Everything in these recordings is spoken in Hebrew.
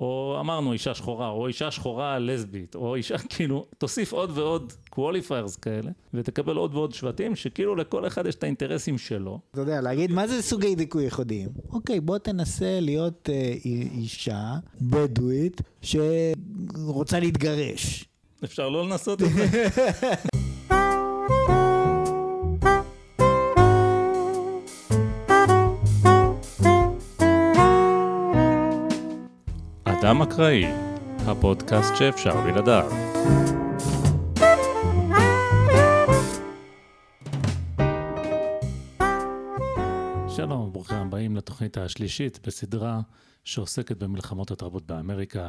או אמרנו אישה שחורה, או אישה שחורה לסבית, או אישה, כאילו, תוסיף עוד ועוד qualifiers כאלה, ותקבל עוד ועוד שבטים, שכאילו לכל אחד יש את האינטרסים שלו. אתה יודע, להגיד מה זה סוגי דיכוי ייחודיים? אוקיי, בוא תנסה להיות אה, אישה בדואית שרוצה להתגרש. אפשר לא לנסות את זה? אקראי, הפודקאסט שאפשר בלעדיו. שלום, ברוכים הבאים לתוכנית השלישית בסדרה שעוסקת במלחמות התרבות באמריקה.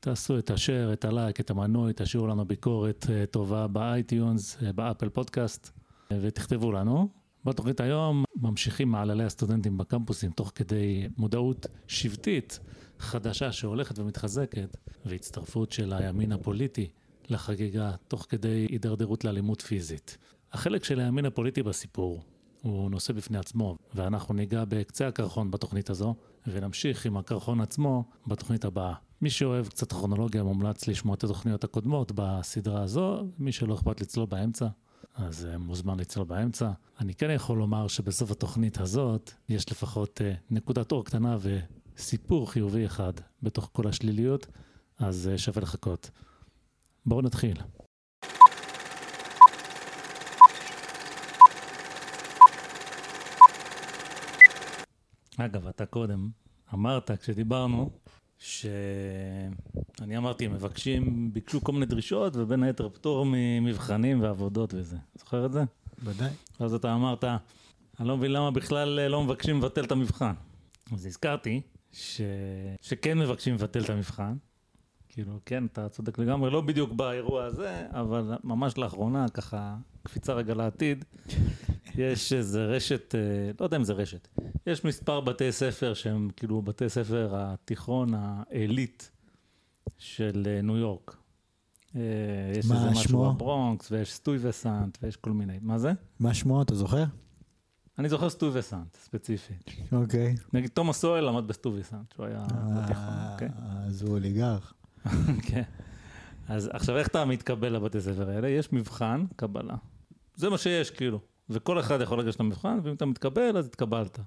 תעשו את השאר, את הלייק, את המנוי, תשאירו לנו ביקורת אה, טובה ב-iTunes, אה, ב-Apple Podcasts, אה, ותכתבו לנו. בתוכנית היום ממשיכים מעללי הסטודנטים בקמפוסים תוך כדי מודעות שבטית חדשה שהולכת ומתחזקת, והצטרפות של הימין הפוליטי לחגיגה תוך כדי הידרדרות לאלימות פיזית. החלק של הימין הפוליטי בסיפור הוא נושא בפני עצמו, ואנחנו ניגע בקצה הקרחון בתוכנית הזו, ונמשיך עם הקרחון עצמו בתוכנית הבאה. מי שאוהב קצת כרונולוגיה מומלץ לשמוע את התוכניות הקודמות בסדרה הזו, מי שלא אכפת לצלול באמצע, אז uh, מוזמן לצלול באמצע. אני כן יכול לומר שבסוף התוכנית הזאת יש לפחות uh, נקודת אור קטנה וסיפור חיובי אחד בתוך כל השליליות, אז uh, שווה לחכות. בואו נתחיל. אגב, אתה קודם אמרת כשדיברנו שאני אמרתי, מבקשים, ביקשו כל מיני דרישות, ובין היתר פטור ממבחנים ועבודות וזה. זוכר את זה? ודאי. אז אתה אמרת, אני לא מבין למה בכלל אה, לא מבקשים לבטל את המבחן. אז הזכרתי ש... שכן מבקשים לבטל את המבחן. כאילו, כן, אתה צודק לגמרי, לא בדיוק באירוע הזה, אבל ממש לאחרונה, ככה, קפיצה רגע לעתיד, יש איזה רשת, אה, לא יודע אם זה רשת, יש מספר בתי ספר שהם כאילו בתי ספר התיכון העילית של אה, ניו יורק. אה, יש איזה משהו? בברונקס, ויש סטוי וסנט, ויש כל מיני. מה זה? מה שמו, אתה זוכר? אני זוכר סטוי וסנט, ספציפית. אוקיי. נגיד תומאס סואל למד בסטוי וסנט, שהוא היה בתיכון, אוקיי? אז הוא אוליגרך. כן. אז עכשיו איך אתה מתקבל לבתי ספר האלה? יש מבחן קבלה. זה מה שיש כאילו. וכל אחד יכול לגשת למבחן, ואם אתה מתקבל אז התקבלת.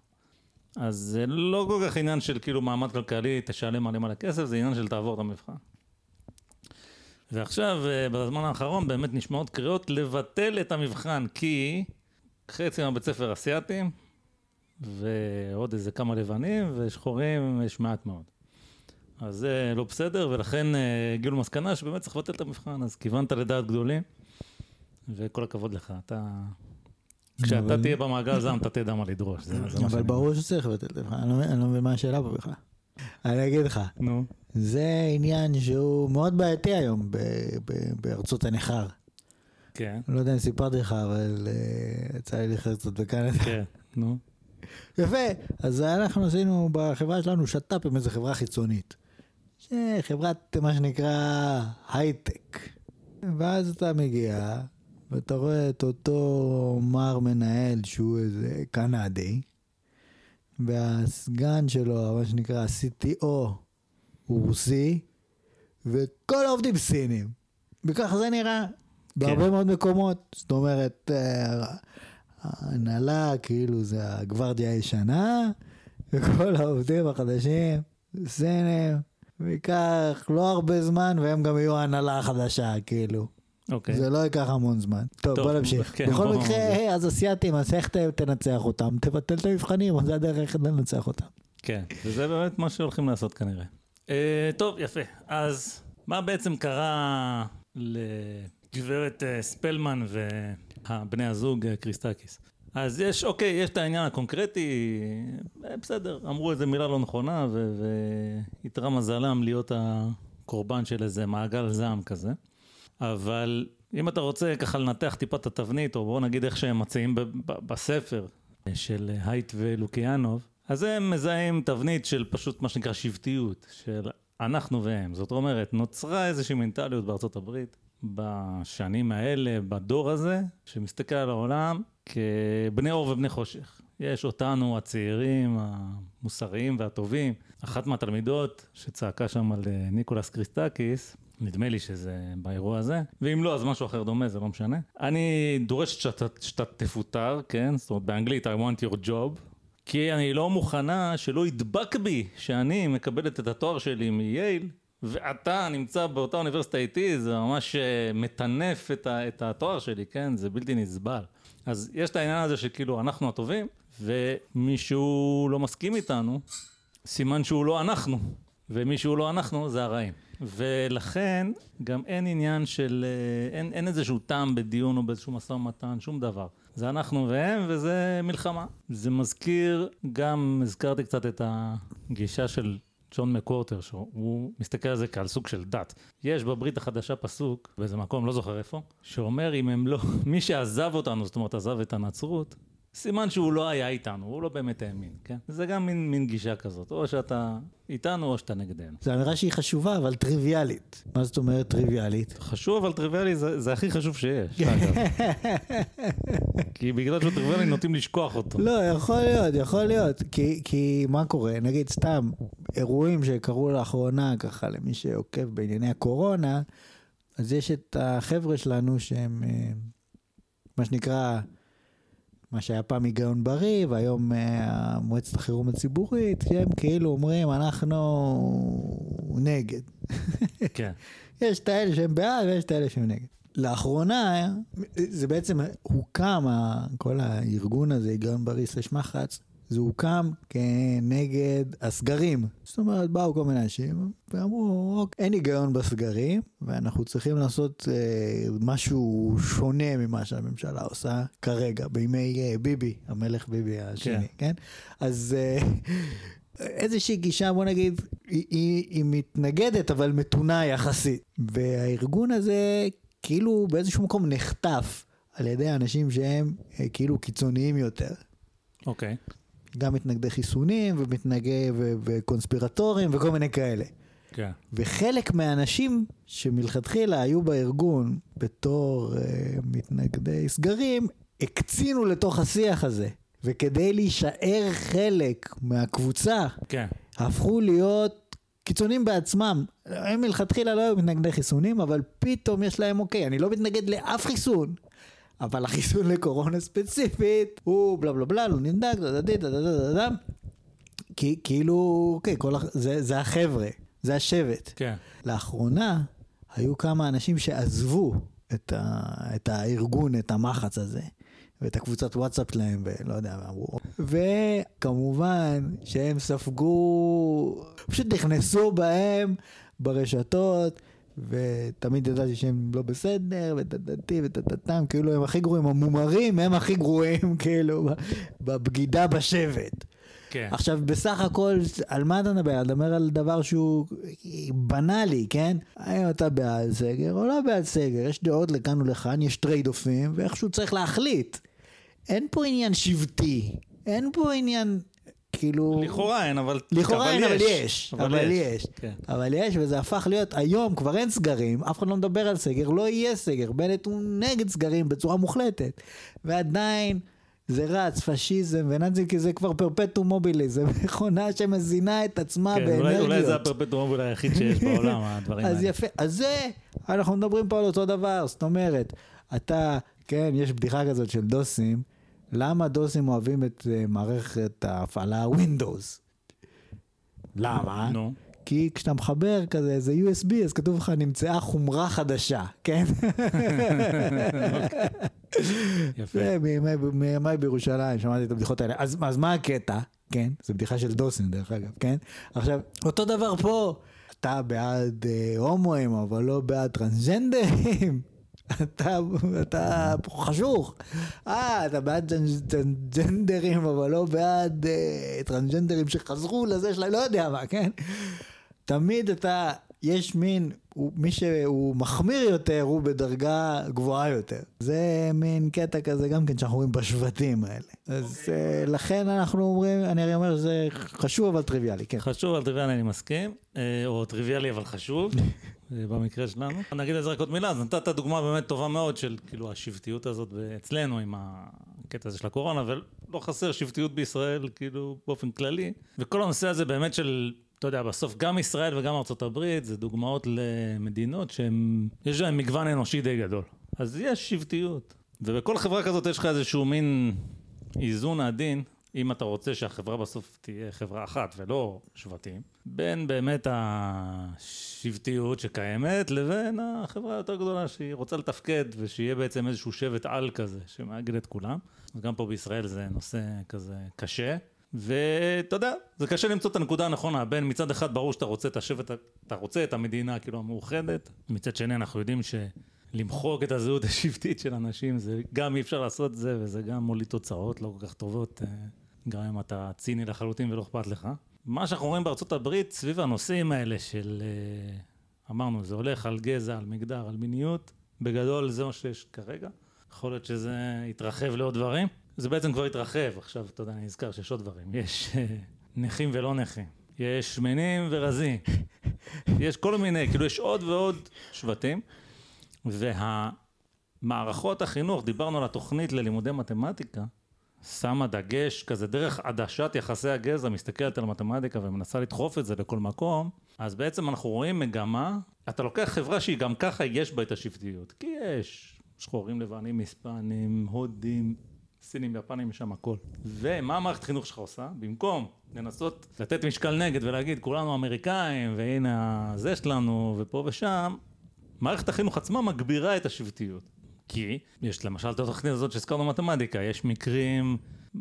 אז זה לא כל כך עניין של כאילו מעמד כלכלי, תשלם מלא מלא כסף, זה עניין של תעבור את המבחן. ועכשיו, אה, בזמן האחרון באמת נשמעות קריאות לבטל את המבחן, כי חצי מהבית ספר אסיאתים, ועוד איזה כמה לבנים, ושחורים יש מעט מאוד. אז זה לא בסדר, ולכן אה, הגיעו למסקנה שבאמת צריך לבטל את המבחן, אז כיוונת לדעת גדולים, וכל הכבוד לך. אתה... כשאתה תהיה במעגל זעם, אתה תדע מה לדרוש. זה, אבל. ברור שצריך לבטל את. אני לא מבין- אני לא מבין מה השאלה פה בכלל. אני אגיד לך, נו, זה עניין שהוא מאוד בעייתי היום ב- ב- בארצות הנכר. כן, לא יודע אם סיפרתי לך, אבל אה, יצא לי לחיות קצת בקנדה. כן, נו, יפה, אז אנחנו עשינו בחברה שלנו שת"פ עם איזה חברה חיצונית. חברת מה שנקרא הייטק. ואז אתה מגיע, ואתה רואה את אותו מר מנהל שהוא איזה קנדי, והסגן שלו, מה שנקרא CTO, הוא רוסי, וכל העובדים סינים. וככה זה נראה בהרבה מאוד מקומות. זאת אומרת, אה, ההנהלה כאילו זה הגוורדיה הישנה, וכל העובדים החדשים, סינים, וייקח לא הרבה זמן והם גם יהיו ההנהלה החדשה, כאילו. אוקיי. זה לא ייקח המון זמן. טוב, טוב, בוא נמשיך. כן, בכל בוא מקרה. היי, אז אסיאתים, אז איך תנצח אותם? תבטל את המבחנים, זה הדרך היחידה לנצח אותם. כן, וזה באמת מה שהולכים לעשות כנראה. אה, טוב, יפה. אז מה בעצם קרה לגברת אה, ספלמן ובני הזוג אה, קריסטקיס? אז יש, אוקיי, יש את העניין הקונקרטי, אה, בסדר, אמרו איזה מילה לא נכונה, ואיתרע מזלם להיות הקורבן של איזה מעגל זעם כזה. אבל אם אתה רוצה ככה לנתח טיפה את התבנית, או בוא נגיד איך שהם מציעים בספר של הייט ולוקיאנוף, אז הם מזהים תבנית של פשוט מה שנקרא שבטיות, של אנחנו והם. זאת אומרת, נוצרה איזושהי מנטליות בארצות הברית בשנים האלה, בדור הזה, שמסתכל על העולם כבני אור ובני חושך. יש אותנו, הצעירים, המוסריים והטובים. אחת מהתלמידות שצעקה שם על אה, ניקולס קריסטקיס, נדמה לי שזה באירוע הזה, ואם לא, אז משהו אחר דומה, זה לא משנה. אני דורש שאתה, שאתה תפוטר, כן? זאת אומרת, באנגלית, I want your job. כי אני לא מוכנה שלא ידבק בי שאני מקבלת את התואר שלי מייל, ואתה נמצא באותה אוניברסיטה איתי, זה ממש אה, מטנף את, ה, את התואר שלי, כן? זה בלתי נסבל. אז יש את העניין הזה שכאילו אנחנו הטובים, ומישהו לא מסכים איתנו, סימן שהוא לא אנחנו, ומי שהוא לא אנחנו זה הרעים. ולכן גם אין עניין של, אה, אין, אין איזשהו טעם בדיון או באיזשהו משא ומתן, שום דבר. זה אנחנו והם וזה מלחמה. זה מזכיר, גם הזכרתי קצת את הגישה של ג'ון מקורטר, שהוא מסתכל על זה כעל סוג של דת. יש בברית החדשה פסוק, באיזה מקום, לא זוכר איפה, שאומר אם הם לא, מי שעזב אותנו, זאת אומרת עזב את הנצרות, סימן שהוא לא היה איתנו, הוא לא באמת האמין, כן? זה גם מין, מין גישה כזאת, או שאתה איתנו או שאתה נגדנו. זו אמירה שהיא חשובה, אבל טריוויאלית. מה זאת אומרת טריוויאלית? חשוב, אבל טריוויאלי זה, זה הכי חשוב שיש, אגב. כי בגלל שהוא טריוויאלי נוטים לשכוח אותו. לא, יכול להיות, יכול להיות. כי, כי מה קורה? נגיד סתם, אירועים שקרו לאחרונה, ככה, למי שעוקב בענייני הקורונה, אז יש את החבר'ה שלנו שהם, אה, מה שנקרא, מה שהיה פעם היגיון בריא, והיום uh, מועצת החירום הציבורית, שהם כאילו אומרים, אנחנו נגד. כן. יש את האלה שהם בעד ויש את האלה שהם נגד. לאחרונה, זה בעצם הוקם, כל הארגון הזה, היגיון בריא סלש מחץ, זה הוקם כנגד הסגרים. זאת אומרת, באו כל מיני אנשים ואמרו, אוקיי, אין היגיון בסגרים, ואנחנו צריכים לעשות אה, משהו שונה ממה שהממשלה עושה כרגע, בימי אה, ביבי, המלך ביבי השני, כן? כן? אז... אה, איזושהי גישה, בוא נגיד, היא, היא, היא מתנגדת, אבל מתונה יחסית. והארגון הזה כאילו באיזשהו מקום נחטף על ידי אנשים שהם אה, כאילו קיצוניים יותר. אוקיי. Okay. גם מתנגדי חיסונים ומתנגדי ו- וקונספירטורים וכל מיני כאלה. כן. וחלק מהאנשים שמלכתחילה היו בארגון בתור uh, מתנגדי סגרים, הקצינו לתוך השיח הזה. וכדי להישאר חלק מהקבוצה, כן. הפכו להיות קיצונים בעצמם. הם מלכתחילה לא היו מתנגדי חיסונים, אבל פתאום יש להם, אוקיי, אני לא מתנגד לאף חיסון, אבל החיסון לקורונה ספציפית הוא בלה בלה בלה, לא נמדק, דה דה דה דה דה דה כי כאילו, אוקיי, כל, זה, זה החבר'ה, זה השבט. כן. לאחרונה היו כמה אנשים שעזבו את, ה, את הארגון, את המחץ הזה. ואת הקבוצת וואטסאפ שלהם, ולא יודע מה אמרו. וכמובן שהם ספגו, פשוט נכנסו בהם ברשתות, ותמיד ידעתי שהם לא בסדר, וטטטי וטטטם, כאילו הם הכי גרועים, המומרים הם הכי גרועים, כאילו, בבגידה בשבט. כן. עכשיו, בסך הכל, על מה אתה מדבר? אתה מדבר על דבר שהוא בנאלי, כן? האם אתה בעד סגר או לא בעד סגר? יש דעות לכאן ולכאן, יש trade-offים, ואיכשהו צריך להחליט. אין פה עניין שבטי, אין פה עניין כאילו... לכאורה אין, אבל... לכאורה אין, אבל יש. אבל, יש. כן. אבל יש, וזה הפך להיות, היום כבר אין סגרים, אף אחד לא מדבר על סגר, לא יהיה סגר. בנט הוא נגד סגרים בצורה מוחלטת. ועדיין... זה רץ, פשיזם ונאצים, כי זה כבר פרפטום מובילי, זה מכונה שמזינה את עצמה כן, באנרגיות. אולי, אולי זה הפרפטום מובילי היחיד שיש בעולם, הדברים האלה. אז יפה, אז זה, אנחנו מדברים פה על אותו דבר, זאת אומרת, אתה, כן, יש בדיחה כזאת של דוסים, למה דוסים אוהבים את uh, מערכת ההפעלה Windows? למה? נו. כי כשאתה מחבר כזה איזה USB, אז כתוב לך נמצאה חומרה חדשה, כן? יפה. זה מימיי בירושלים, שמעתי את הבדיחות האלה. אז, אז מה הקטע? כן, זו בדיחה של דוסים דרך אגב, כן? עכשיו, אותו דבר פה, אתה בעד אה, הומואים, אבל לא בעד טרנסג'נדרים. אתה, אתה חשוך. אה, אתה בעד טרנסג'נדרים, אבל לא בעד אה, טרנסג'נדרים שחזרו לזה שלהם, לא יודע מה, כן? תמיד אתה, יש מין, הוא, מי שהוא מחמיר יותר, הוא בדרגה גבוהה יותר. זה מין קטע כזה גם כן שאנחנו רואים בשבטים האלה. אז okay. אה, לכן אנחנו אומרים, אני הרי אומר שזה חשוב אבל טריוויאלי, כן. חשוב אבל טריוויאלי, אני מסכים. אה, או טריוויאלי אבל חשוב. במקרה שלנו. נגיד לזה רק עוד מילה, אז נתת דוגמה באמת טובה מאוד של כאילו השבטיות הזאת אצלנו עם הקטע הזה של הקורונה, לא חסר שבטיות בישראל, כאילו, באופן כללי. וכל הנושא הזה באמת של, אתה יודע, בסוף גם ישראל וגם ארה"ב, זה דוגמאות למדינות שהן, יש להן מגוון אנושי די גדול. אז יש שבטיות. ובכל חברה כזאת יש לך איזשהו מין איזון עדין, אם אתה רוצה שהחברה בסוף תהיה חברה אחת ולא שבטים, בין באמת השבטיות שקיימת לבין החברה היותר גדולה שהיא רוצה לתפקד ושיהיה בעצם איזשהו שבט על כזה שמאגד את כולם. אז גם פה בישראל זה נושא כזה קשה. ואתה יודע, זה קשה למצוא את הנקודה הנכונה בין מצד אחד ברור שאתה רוצה את השבט, אתה רוצה את המדינה כאילו המאוחדת, מצד שני אנחנו יודעים ש... למחוק את הזהות השבטית של אנשים, זה גם אי אפשר לעשות את זה, וזה גם מוליד תוצאות לא כל כך טובות, אה, גם אם אתה ציני לחלוטין ולא אכפת לך. מה שאנחנו רואים בארצות הברית סביב הנושאים האלה של, אה, אמרנו, זה הולך על גזע, על מגדר, על מיניות, בגדול זה מה שיש כרגע. יכול להיות שזה יתרחב לעוד דברים. זה בעצם כבר התרחב, עכשיו, אתה יודע, אני נזכר שיש עוד דברים. יש אה, נכים ולא נכים. יש שמנים ורזים. יש כל מיני, כאילו יש עוד ועוד שבטים. והמערכות החינוך, דיברנו על התוכנית ללימודי מתמטיקה, שמה דגש כזה דרך עדשת יחסי הגזע, מסתכלת על מתמטיקה ומנסה לדחוף את זה לכל מקום, אז בעצם אנחנו רואים מגמה, אתה לוקח חברה שהיא גם ככה יש בה את השבטיות, כי יש שחורים לבנים, היספנים, הודים, סינים, יפנים, יש שם הכל. ומה המערכת החינוך שלך עושה? במקום לנסות לתת משקל נגד ולהגיד כולנו אמריקאים והנה זה שלנו ופה ושם, מערכת החינוך עצמה מגבירה את השבטיות. כי יש למשל את התוכנית הזאת שהזכרנו מתמטיקה, יש מקרים,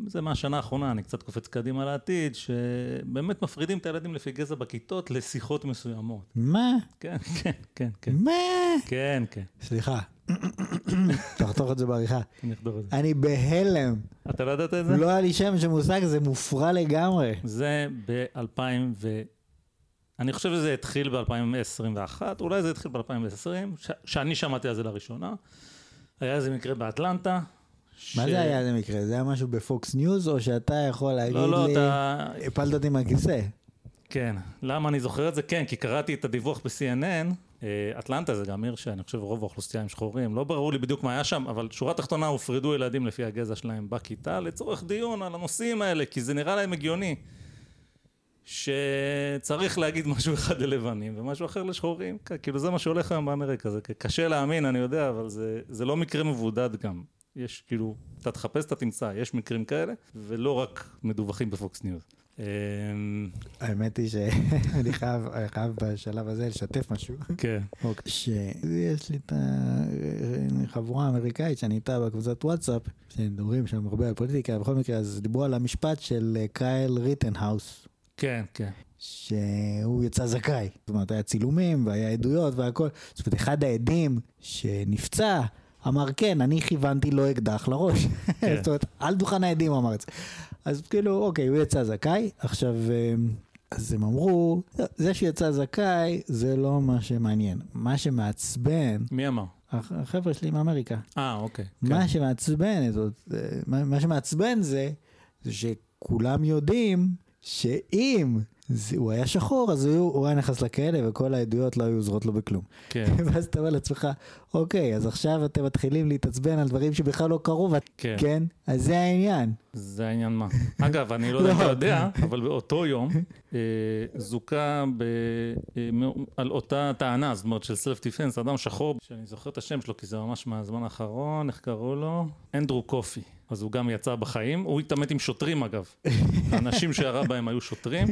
זה מהשנה האחרונה, אני קצת קופץ קדימה לעתיד, שבאמת מפרידים את הילדים לפי גזע בכיתות לשיחות מסוימות. מה? כן, כן, כן, כן. מה? כן, כן. סליחה. תחתוך את זה בעריכה. אני אחדור את זה. אני בהלם. אתה לא ידעת את זה? לא היה לי שמץ של מושג, זה מופרע לגמרי. זה ב-2000 ו... אני חושב שזה התחיל ב-2021, אולי זה התחיל ב-2020, ש- שאני שמעתי על זה לראשונה. היה איזה מקרה באטלנטה. ש... מה זה היה איזה מקרה? זה היה משהו ב-Fox News, או שאתה יכול להגיד לא, לא, לי, אתה... הפלת אותי מהכיסא? כן. למה אני זוכר את זה? כן, כי קראתי את הדיווח ב-CNN. אה, אטלנטה זה גם עיר שאני חושב רוב האוכלוסייה הם שחורים. לא ברור לי בדיוק מה היה שם, אבל שורה תחתונה הופרדו ילדים לפי הגזע שלהם בכיתה לצורך דיון על הנושאים האלה, כי זה נראה להם הגיוני. שצריך להגיד משהו אחד ללבנים ומשהו אחר לשחורים, כאילו זה מה שהולך היום באמריקה, זה קשה להאמין, אני יודע, אבל זה, זה לא מקרה מבודד גם. יש כאילו, אתה תחפש, אתה תמצא, יש מקרים כאלה, ולא רק מדווחים ב-Fox News. אמ, האמת היא שאני חייב, חייב בשלב הזה לשתף משהו. כן. שיש לי את החבורה האמריקאית שאני איתה בקבוצת וואטסאפ, שמדברים שם הרבה על פוליטיקה, בכל מקרה, אז דיברו על המשפט של קייל ריטנהאוס. כן, כן. שהוא יצא זכאי. זאת אומרת, היה צילומים והיה עדויות והכל. זאת אומרת, אחד העדים שנפצע אמר, כן, אני כיוונתי לו אקדח לראש. כן. זאת אומרת, על דוכן העדים אמר את זה. אז כאילו, אוקיי, הוא יצא זכאי. עכשיו, אה, אז הם אמרו, זה שיצא זכאי זה לא מה שמעניין. מה שמעצבן... מי אמר? החבר'ה שלי מאמריקה. אה, אוקיי. מה כן. שמעצבן, זאת, אה, מה שמעצבן זה, זה שכולם יודעים שאם זה, הוא היה שחור, אז הוא, הוא היה נכנס לכלא וכל העדויות לא היו עוזרות לו בכלום. כן. ואז אתה אומר לעצמך, אוקיי, אז עכשיו אתם מתחילים להתעצבן על דברים שבכלל לא קרו, ואת, כן. כן? אז זה העניין. זה העניין מה. אגב, אני לא יודע אם אתה יודע, אבל באותו יום אה, זוכה ב, אה, על אותה טענה, זאת אומרת של סלף דיפנס, אדם שחור, שאני זוכר את השם שלו כי זה ממש מהזמן האחרון, איך קראו לו? אנדרו קופי. אז הוא גם יצא בחיים, הוא התעמת עם שוטרים אגב. האנשים שירה בהם היו שוטרים.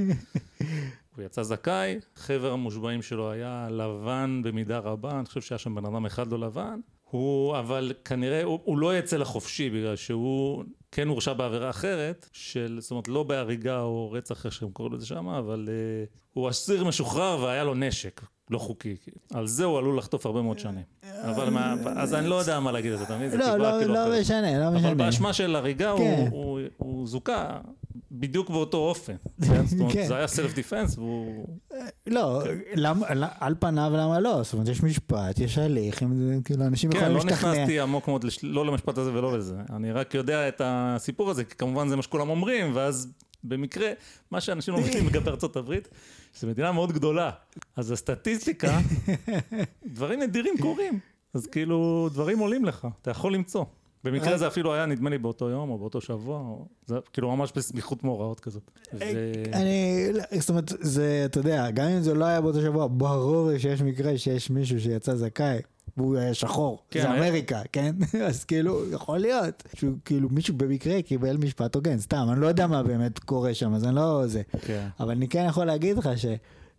הוא יצא זכאי, חבר המושבעים שלו היה לבן במידה רבה, אני חושב שהיה שם בן אדם אחד לא לבן. הוא, אבל כנראה, הוא, הוא לא יצא לחופשי בגלל שהוא כן הורשע בעבירה אחרת, של, זאת אומרת, לא בהריגה או רצח, איך שהם קוראים לזה שם, אבל uh, הוא אסיר משוחרר והיה לו נשק. לא חוקי, על זה הוא עלול לחטוף הרבה מאוד שנים. אבל מה, אז אני לא יודע מה להגיד על זה, אתה מבין? לא, לא, לא משנה, לא משנה. אבל באשמה של הריגה כן. הוא זוכה בדיוק באותו אופן. כן, זאת אומרת, כן. זה היה סלף דיפנס והוא... לא, על פניו למה לא? זאת אומרת, יש משפט, יש הליך, כאילו אנשים יכולים להשתכנע. כן, לא נכנסתי עמוק מאוד, לא למשפט הזה ולא לזה. אני רק יודע את הסיפור הזה, כי כמובן זה מה שכולם אומרים, ואז במקרה, מה שאנשים לא מבינים לגבי ארצות הברית, שזו מדינה מאוד גדולה. אז הסטטיסטיקה, דברים נדירים קורים. אז כאילו, דברים עולים לך, אתה יכול למצוא. במקרה זה אפילו היה, נדמה לי, באותו יום או באותו שבוע, או... זה כאילו ממש בסמיכות מאורעות כזאת. ו... אני, זאת אומרת, זה, אתה יודע, גם אם זה לא היה באותו שבוע, ברור שיש מקרה שיש מישהו שיצא זכאי. והוא היה שחור, כן, זה היה- אמריקה, כן? אז כאילו, יכול להיות שהוא כאילו מישהו במקרה קיבל משפט הוגן, סתם, אני לא יודע מה באמת קורה שם, אז אני לא זה. כן. אבל אני כן יכול להגיד לך ש...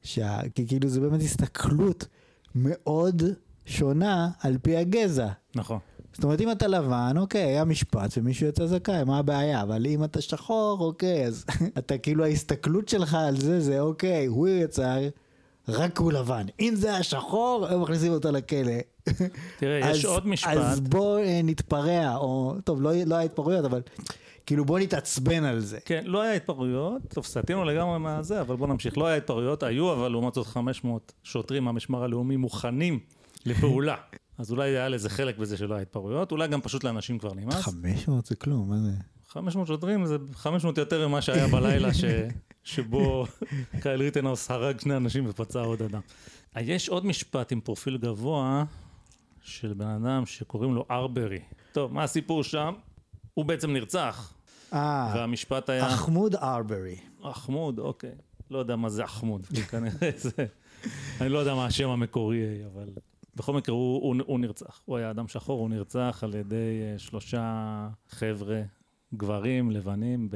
שה... כי כאילו זה באמת הסתכלות מאוד שונה על פי הגזע. נכון. זאת אומרת, אם אתה לבן, אוקיי, היה משפט ומישהו יצא זכאי, מה הבעיה? אבל אם אתה שחור, אוקיי, אז אתה כאילו ההסתכלות שלך על זה, זה אוקיי, הוא יצא, רק הוא לבן. אם זה היה שחור, הם מכניסים אותו לכלא. תראה, יש אז- עוד משפט. אז בוא אה, נתפרע, או, טוב, לא, לא היה התפרעויות, אבל כאילו בוא נתעצבן על זה. כן, לא היה התפרעויות, טוב, סטינו לגמרי מהזה, אבל בוא נמשיך. לא היה התפרעויות, היו, אבל לעומת זאת 500 שוטרים מהמשמר הלאומי מוכנים לפעולה. אז אולי היה לזה חלק בזה שלא היה התפרעויות, אולי גם פשוט לאנשים כבר נמאס. 500 זה כלום, מה זה? 500 שוטרים זה 500 יותר ממה שהיה בלילה ש... שבו קייל ריטנהאוס הרג שני אנשים ופצע עוד אדם. יש עוד משפט עם פרופיל גבוה של בן אדם שקוראים לו ארברי. טוב, מה הסיפור שם? הוא בעצם נרצח, אה, והמשפט היה... אחמוד ארברי. אחמוד, אוקיי. לא יודע מה זה אחמוד, כנראה זה... אני לא יודע מה השם המקורי, אבל... בכל מקרה, הוא, הוא, הוא נרצח. הוא היה אדם שחור, הוא נרצח על ידי אה, שלושה חבר'ה, גברים, לבנים,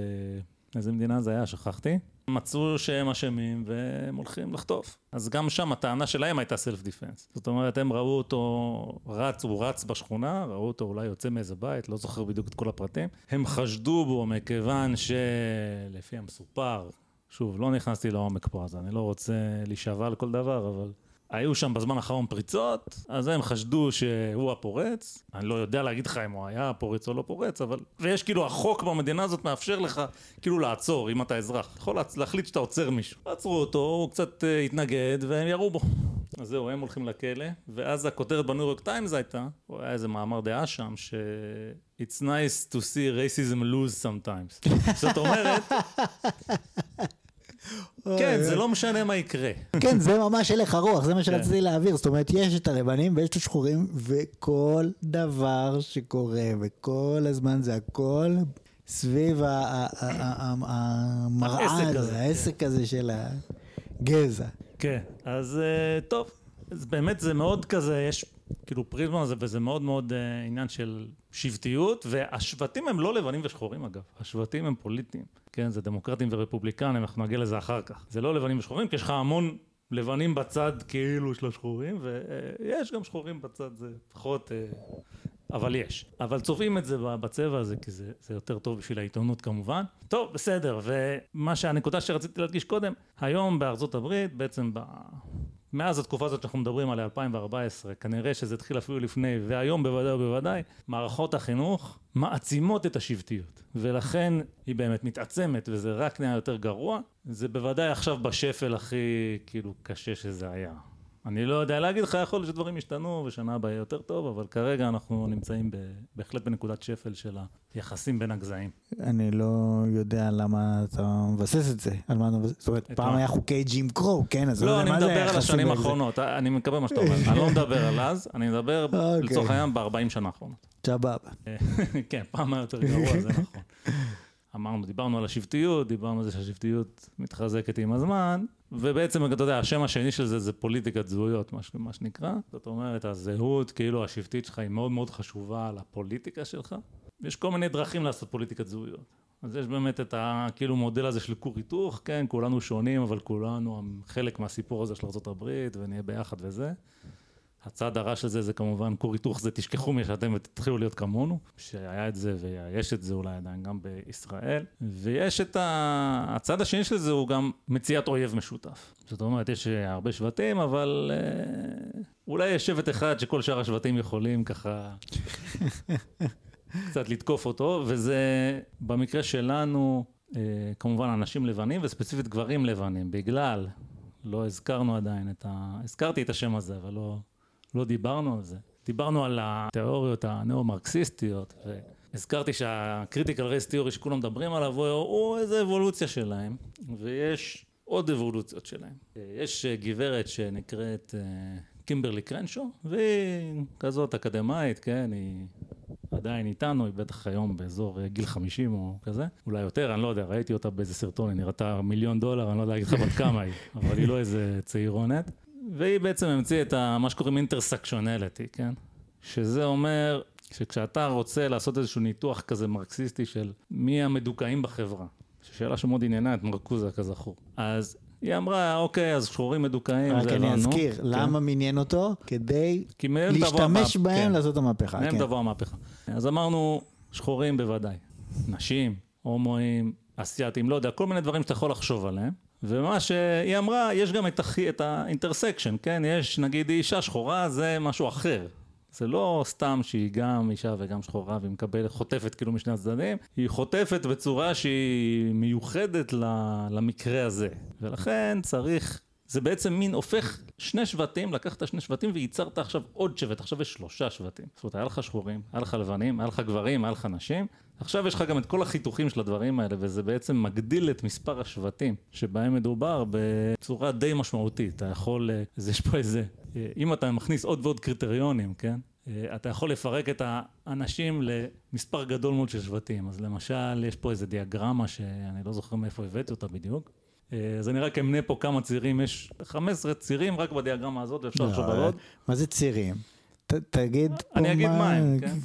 באיזה מדינה זה היה? שכחתי. מצאו שהם אשמים והם הולכים לחטוף. אז גם שם הטענה שלהם הייתה סלף דיפנס. זאת אומרת, הם ראו אותו רץ, הוא רץ בשכונה, ראו אותו אולי יוצא מאיזה בית, לא זוכר בדיוק את כל הפרטים. הם חשדו בו מכיוון שלפי המסופר, שוב, לא נכנסתי לעומק פה, אז אני לא רוצה להישבע על כל דבר, אבל היו שם בזמן האחרון פריצות, אז הם חשדו שהוא הפורץ. אני לא יודע להגיד לך אם הוא היה פורץ או לא פורץ, אבל... ויש כאילו, החוק במדינה הזאת מאפשר לך כאילו לעצור, אם אתה אזרח. אתה יכול להחליט שאתה עוצר מישהו. עצרו אותו, הוא קצת uh, התנגד, והם ירו בו. אז זהו, הם הולכים לכלא, ואז הכותרת בניו יורק טיימס הייתה, או היה איזה מאמר דעה שם, ש... It's nice to see racism lose sometimes. זאת אומרת, כן, זה לא משנה מה יקרה. כן, זה ממש הלך הרוח, זה מה כן. שרציתי להעביר. זאת אומרת, יש את הלבנים ויש את השחורים, וכל דבר שקורה, וכל הזמן זה הכל סביב המראה העסק הזה, הזה, כן. העסק הזה של הגזע. כן, אז אה, טוב, באמת זה מאוד כזה, יש כאילו פריזמה הזה, וזה מאוד מאוד אה, עניין של שבטיות, והשבטים הם לא לבנים ושחורים אגב, השבטים הם פוליטיים, כן, זה דמוקרטים ורפובליקנים, אנחנו נגיע לזה אחר כך. זה לא לבנים ושחורים, כי יש לך המון לבנים בצד כאילו של השחורים, ויש גם שחורים בצד, זה פחות... אה, אבל יש. אבל צובעים את זה בצבע הזה, כי זה, זה יותר טוב בשביל העיתונות כמובן. טוב, בסדר, ומה שהנקודה שרציתי להדגיש קודם, היום בארצות הברית, בעצם ב... מאז התקופה הזאת שאנחנו מדברים עליה, 2014, כנראה שזה התחיל אפילו לפני, והיום בוודאי ובוודאי, מערכות החינוך מעצימות את השבטיות. ולכן היא באמת מתעצמת, וזה רק נהיה יותר גרוע. זה בוודאי עכשיו בשפל הכי כאילו קשה שזה היה. אני לא יודע להגיד לך, יכול להיות שדברים ישתנו ושנה הבאה יהיה יותר טוב, אבל כרגע אנחנו נמצאים ב, בהחלט בנקודת שפל של היחסים בין הגזעים. אני לא יודע למה אתה מבסס את זה, על מה אתה מבסס, זאת אומרת, פעם? היה חוקי ג'ים קרו, כן, אז לא, אני מה זה מדבר על השנים. האחרונות, אני מקבל מה שאתה אומר. אני לא מדבר על אז, אני מדבר אוקיי. לצורך העניין ב-40 שנה האחרונות. סבבה. כן, פעם היה יותר גרוע, זה נכון. אמרנו, דיברנו על השבטיות, דיברנו על זה שהשבטיות מתחזקת עם הזמן, ובעצם, אתה יודע, השם השני של זה זה פוליטיקת זהויות, מה, שנקרא. זאת אומרת, הזהות, כאילו, השבטית שלך היא מאוד מאוד חשובה לפוליטיקה שלך. יש כל מיני דרכים לעשות פוליטיקת זהויות. אז יש באמת את ה... כאילו מודל הזה של כור היתוך, כן, כולנו שונים, אבל כולנו חלק מהסיפור הזה של ארה"ב, ונהיה ביחד וזה. הצד הרע של זה זה כמובן כור היתוך זה תשכחו משאתם ותתחילו להיות כמונו, שהיה את זה ויש את זה אולי עדיין גם בישראל, ויש את ה... הצד השני של זה הוא גם מציאת אויב משותף. זאת אומרת, יש הרבה שבטים, אבל אה, אולי יש שבט אחד שכל שאר השבטים יכולים ככה קצת לתקוף אותו, וזה במקרה שלנו אה, כמובן אנשים לבנים וספציפית גברים לבנים, בגלל, לא הזכרנו עדיין את ה... הזכרתי את השם הזה, אבל לא... לא דיברנו על זה. דיברנו על התיאוריות הנאו-מרקסיסטיות, והזכרתי שה critical race theory שכולם מדברים עליו הוא איזה אבולוציה שלהם, ויש עוד אבולוציות שלהם. יש גברת שנקראת אה, קימברלי קרנשו, והיא כזאת אקדמאית, כן, היא עדיין איתנו, היא בטח היום באזור אה, גיל 50 או כזה, אולי יותר, אני לא יודע, ראיתי אותה באיזה סרטון, היא נראתה מיליון דולר, אני לא יודע להגיד לך בת כמה היא, אבל היא לא איזה צעירונת. והיא בעצם המציאה את ה, מה שקוראים אינטרסקשונליטי, כן? שזה אומר שכשאתה רוצה לעשות איזשהו ניתוח כזה מרקסיסטי של מי המדוכאים בחברה, שאלה שמאוד עניינה את מרקוזה כזכור, אז היא אמרה, אוקיי, אז שחורים מדוכאים, רק זה אני הבנו. אזכיר, כן. למה מעניין אותו? כדי להשתמש המהפ- בהם כן. לעשות המהפכה. מהם כן. תבוא המהפכה. אז אמרנו, שחורים בוודאי, נשים, הומואים, אסייתים, לא יודע, כל מיני דברים שאתה יכול לחשוב עליהם. ומה שהיא אמרה, יש גם את, הכי- את האינטרסקשן, כן? יש, נגיד, היא אישה שחורה, זה משהו אחר. זה לא סתם שהיא גם אישה וגם שחורה והיא מקבלת, חוטפת כאילו משני הצדדים, היא חוטפת בצורה שהיא מיוחדת למקרה הזה. ולכן צריך, זה בעצם מין הופך שני שבטים, לקחת שני שבטים וייצרת עכשיו עוד שבט, עכשיו יש שלושה שבטים. זאת אומרת, היה לך שחורים, היה לך לבנים, היה לך גברים, היה לך נשים, עכשיו יש לך גם את כל החיתוכים של הדברים האלה, וזה בעצם מגדיל את מספר השבטים שבהם מדובר בצורה די משמעותית. אתה יכול, אה, אז יש פה איזה, אה, אם אתה מכניס עוד ועוד קריטריונים, כן? אה, אתה יכול לפרק את האנשים למספר גדול מאוד של שבטים. אז למשל, יש פה איזה דיאגרמה שאני לא זוכר מאיפה הבאתי אותה בדיוק. אה, אז אני רק אמנה פה כמה צירים, יש 15 צירים רק בדיאגרמה הזאת, ואפשר לחשוב על לא, עוד. מה זה צירים? תגיד פה אני אגיד מה... מה הם, כן?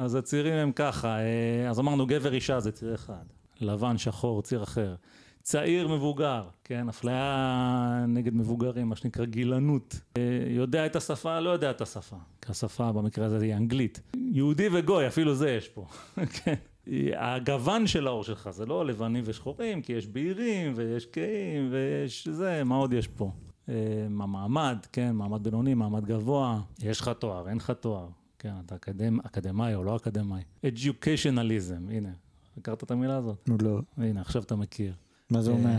אז הצירים הם ככה, אה, אז אמרנו גבר אישה זה ציר אחד, לבן שחור ציר אחר, צעיר מבוגר, כן, אפליה נגד מבוגרים, מה שנקרא גילנות, אה, יודע את השפה, לא יודע את השפה, כי השפה במקרה הזה היא אנגלית, יהודי וגוי, אפילו זה יש פה, כן. הגוון של העור שלך זה לא לבנים ושחורים, כי יש בהירים ויש קהים ויש זה, מה עוד יש פה? אה, המעמד, כן, מעמד בינוני, מעמד גבוה, יש לך תואר, אין לך תואר, כן, אתה אקדמ, אקדמאי או לא אקדמאי. Educationalism, הנה, הכרת את המילה הזאת? לא. הנה, עכשיו אתה מכיר. מה זה אה, אומר?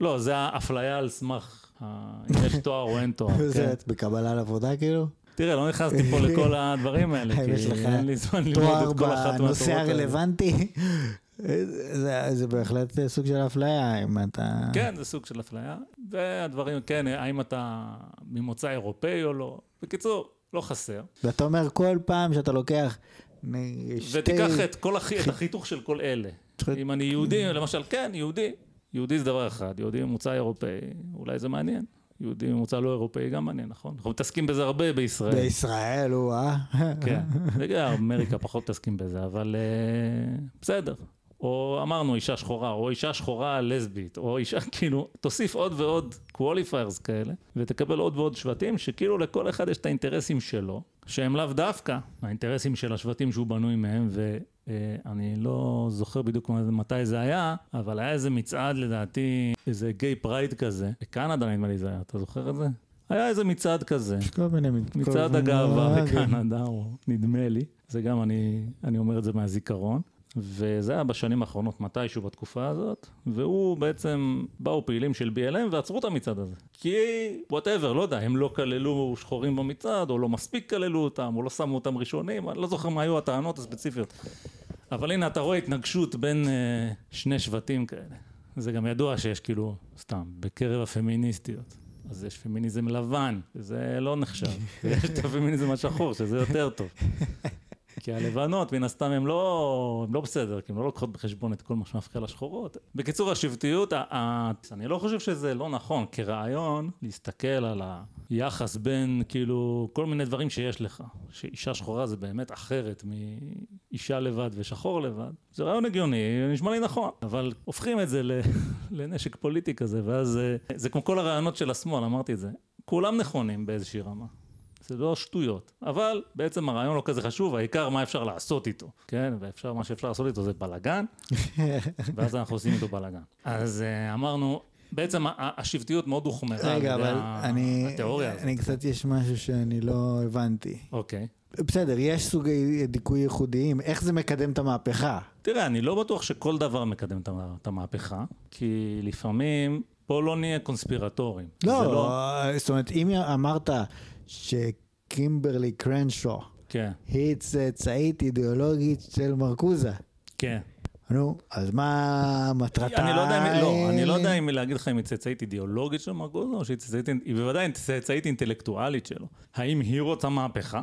לא, זה האפליה על סמך אם יש תואר או אין תואר. זה כן. בקבלה לעבודה כאילו? תראה, לא נכנסתי פה לכל הדברים האלה, כי יש לך אין לי זמן ללמוד תואר את כל אחת מהתורות בנושא האלה. הרלוונטי? זה, זה בהחלט סוג של אפליה, אם אתה... כן, זה סוג של אפליה. והדברים, כן, האם אתה ממוצא אירופאי או לא. בקיצור, לא חסר. ואתה אומר כל פעם שאתה לוקח שתי... ותיקח את כל החי... את החיתוך של כל אלה. אם אני יהודי, למשל, כן, יהודי. יהודי זה דבר אחד, יהודי ממוצא אירופאי, אולי זה מעניין. יהודי ממוצא לא אירופאי גם מעניין, נכון? אנחנו מתעסקים בזה הרבה בישראל. בישראל, הוא אה? כן, וגם אמריקה פחות מתעסקים בזה, אבל אה, בסדר. או אמרנו אישה שחורה, או אישה שחורה לסבית, או אישה, כאילו, תוסיף עוד ועוד qualifiers כאלה, ותקבל עוד ועוד שבטים, שכאילו לכל אחד יש את האינטרסים שלו, שהם לאו דווקא האינטרסים של השבטים שהוא בנוי מהם, ואני לא זוכר בדיוק מתי זה היה, אבל היה איזה מצעד לדעתי, איזה gay pride כזה, בקנדה נדמה לי זה היה, אתה זוכר את זה? היה איזה מצעד כזה. כל מיני... כל מצעד הגאווה אה. בקנדה, או נדמה לי. זה גם אני, אני אומר את זה מהזיכרון. וזה היה בשנים האחרונות מתישהו בתקופה הזאת, והוא בעצם, באו פעילים של BLM ועצרו את המצעד הזה. כי whatever, לא יודע, הם לא כללו שחורים במצעד, או לא מספיק כללו אותם, או לא שמו אותם ראשונים, אני לא זוכר מה היו הטענות הספציפיות. אבל הנה, אתה רואה התנגשות בין אה, שני שבטים כאלה. זה גם ידוע שיש כאילו, סתם, בקרב הפמיניסטיות. אז יש פמיניזם לבן, זה לא נחשב. ויש את הפמיניזם השחור, שזה יותר טוב. כי הלבנות, מן הסתם, הן לא, לא בסדר, כי הן לא לוקחות בחשבון את כל מה שמפריע לשחורות. בקיצור, השבטיות, אני לא חושב שזה לא נכון כרעיון להסתכל על היחס בין, כאילו, כל מיני דברים שיש לך. שאישה שחורה זה באמת אחרת מאישה לבד ושחור לבד. זה רעיון הגיוני, נשמע לי נכון, אבל הופכים את זה לנשק פוליטי כזה, ואז אה, זה כמו כל הרעיונות של השמאל, אמרתי את זה. כולם נכונים באיזושהי רמה. זה לא שטויות, אבל בעצם הרעיון לא כזה חשוב, העיקר מה אפשר לעשות איתו, כן? ואפשר, מה שאפשר לעשות איתו זה בלאגן, ואז אנחנו עושים איתו בלאגן. אז אה, אמרנו, בעצם השבטיות מאוד הוחמרה. רגע, אבל אני... התיאוריה הזאת. אני קצת, יש משהו שאני לא הבנתי. אוקיי. בסדר, יש סוגי דיכוי ייחודיים, איך זה מקדם את המהפכה? תראה, אני לא בטוח שכל דבר מקדם את המה- את המהפכה, כי לפעמים, בוא לא נהיה קונספירטורים. זה לא, זאת אומרת, אם אמרת שקימברלי קרנשו כן, היא צאצאית אידיאולוגית של מרקוזה, כן. נו, אז מה מטרתה? אני לא יודע, אם- לא, אני לא יודע אם להגיד לך אם היא צאצאית אידיאולוגית של מרגוזה, או שהיא צאצאית, היא בוודאי צאצאית אינטלקטואלית שלו. האם היא רוצה מהפכה?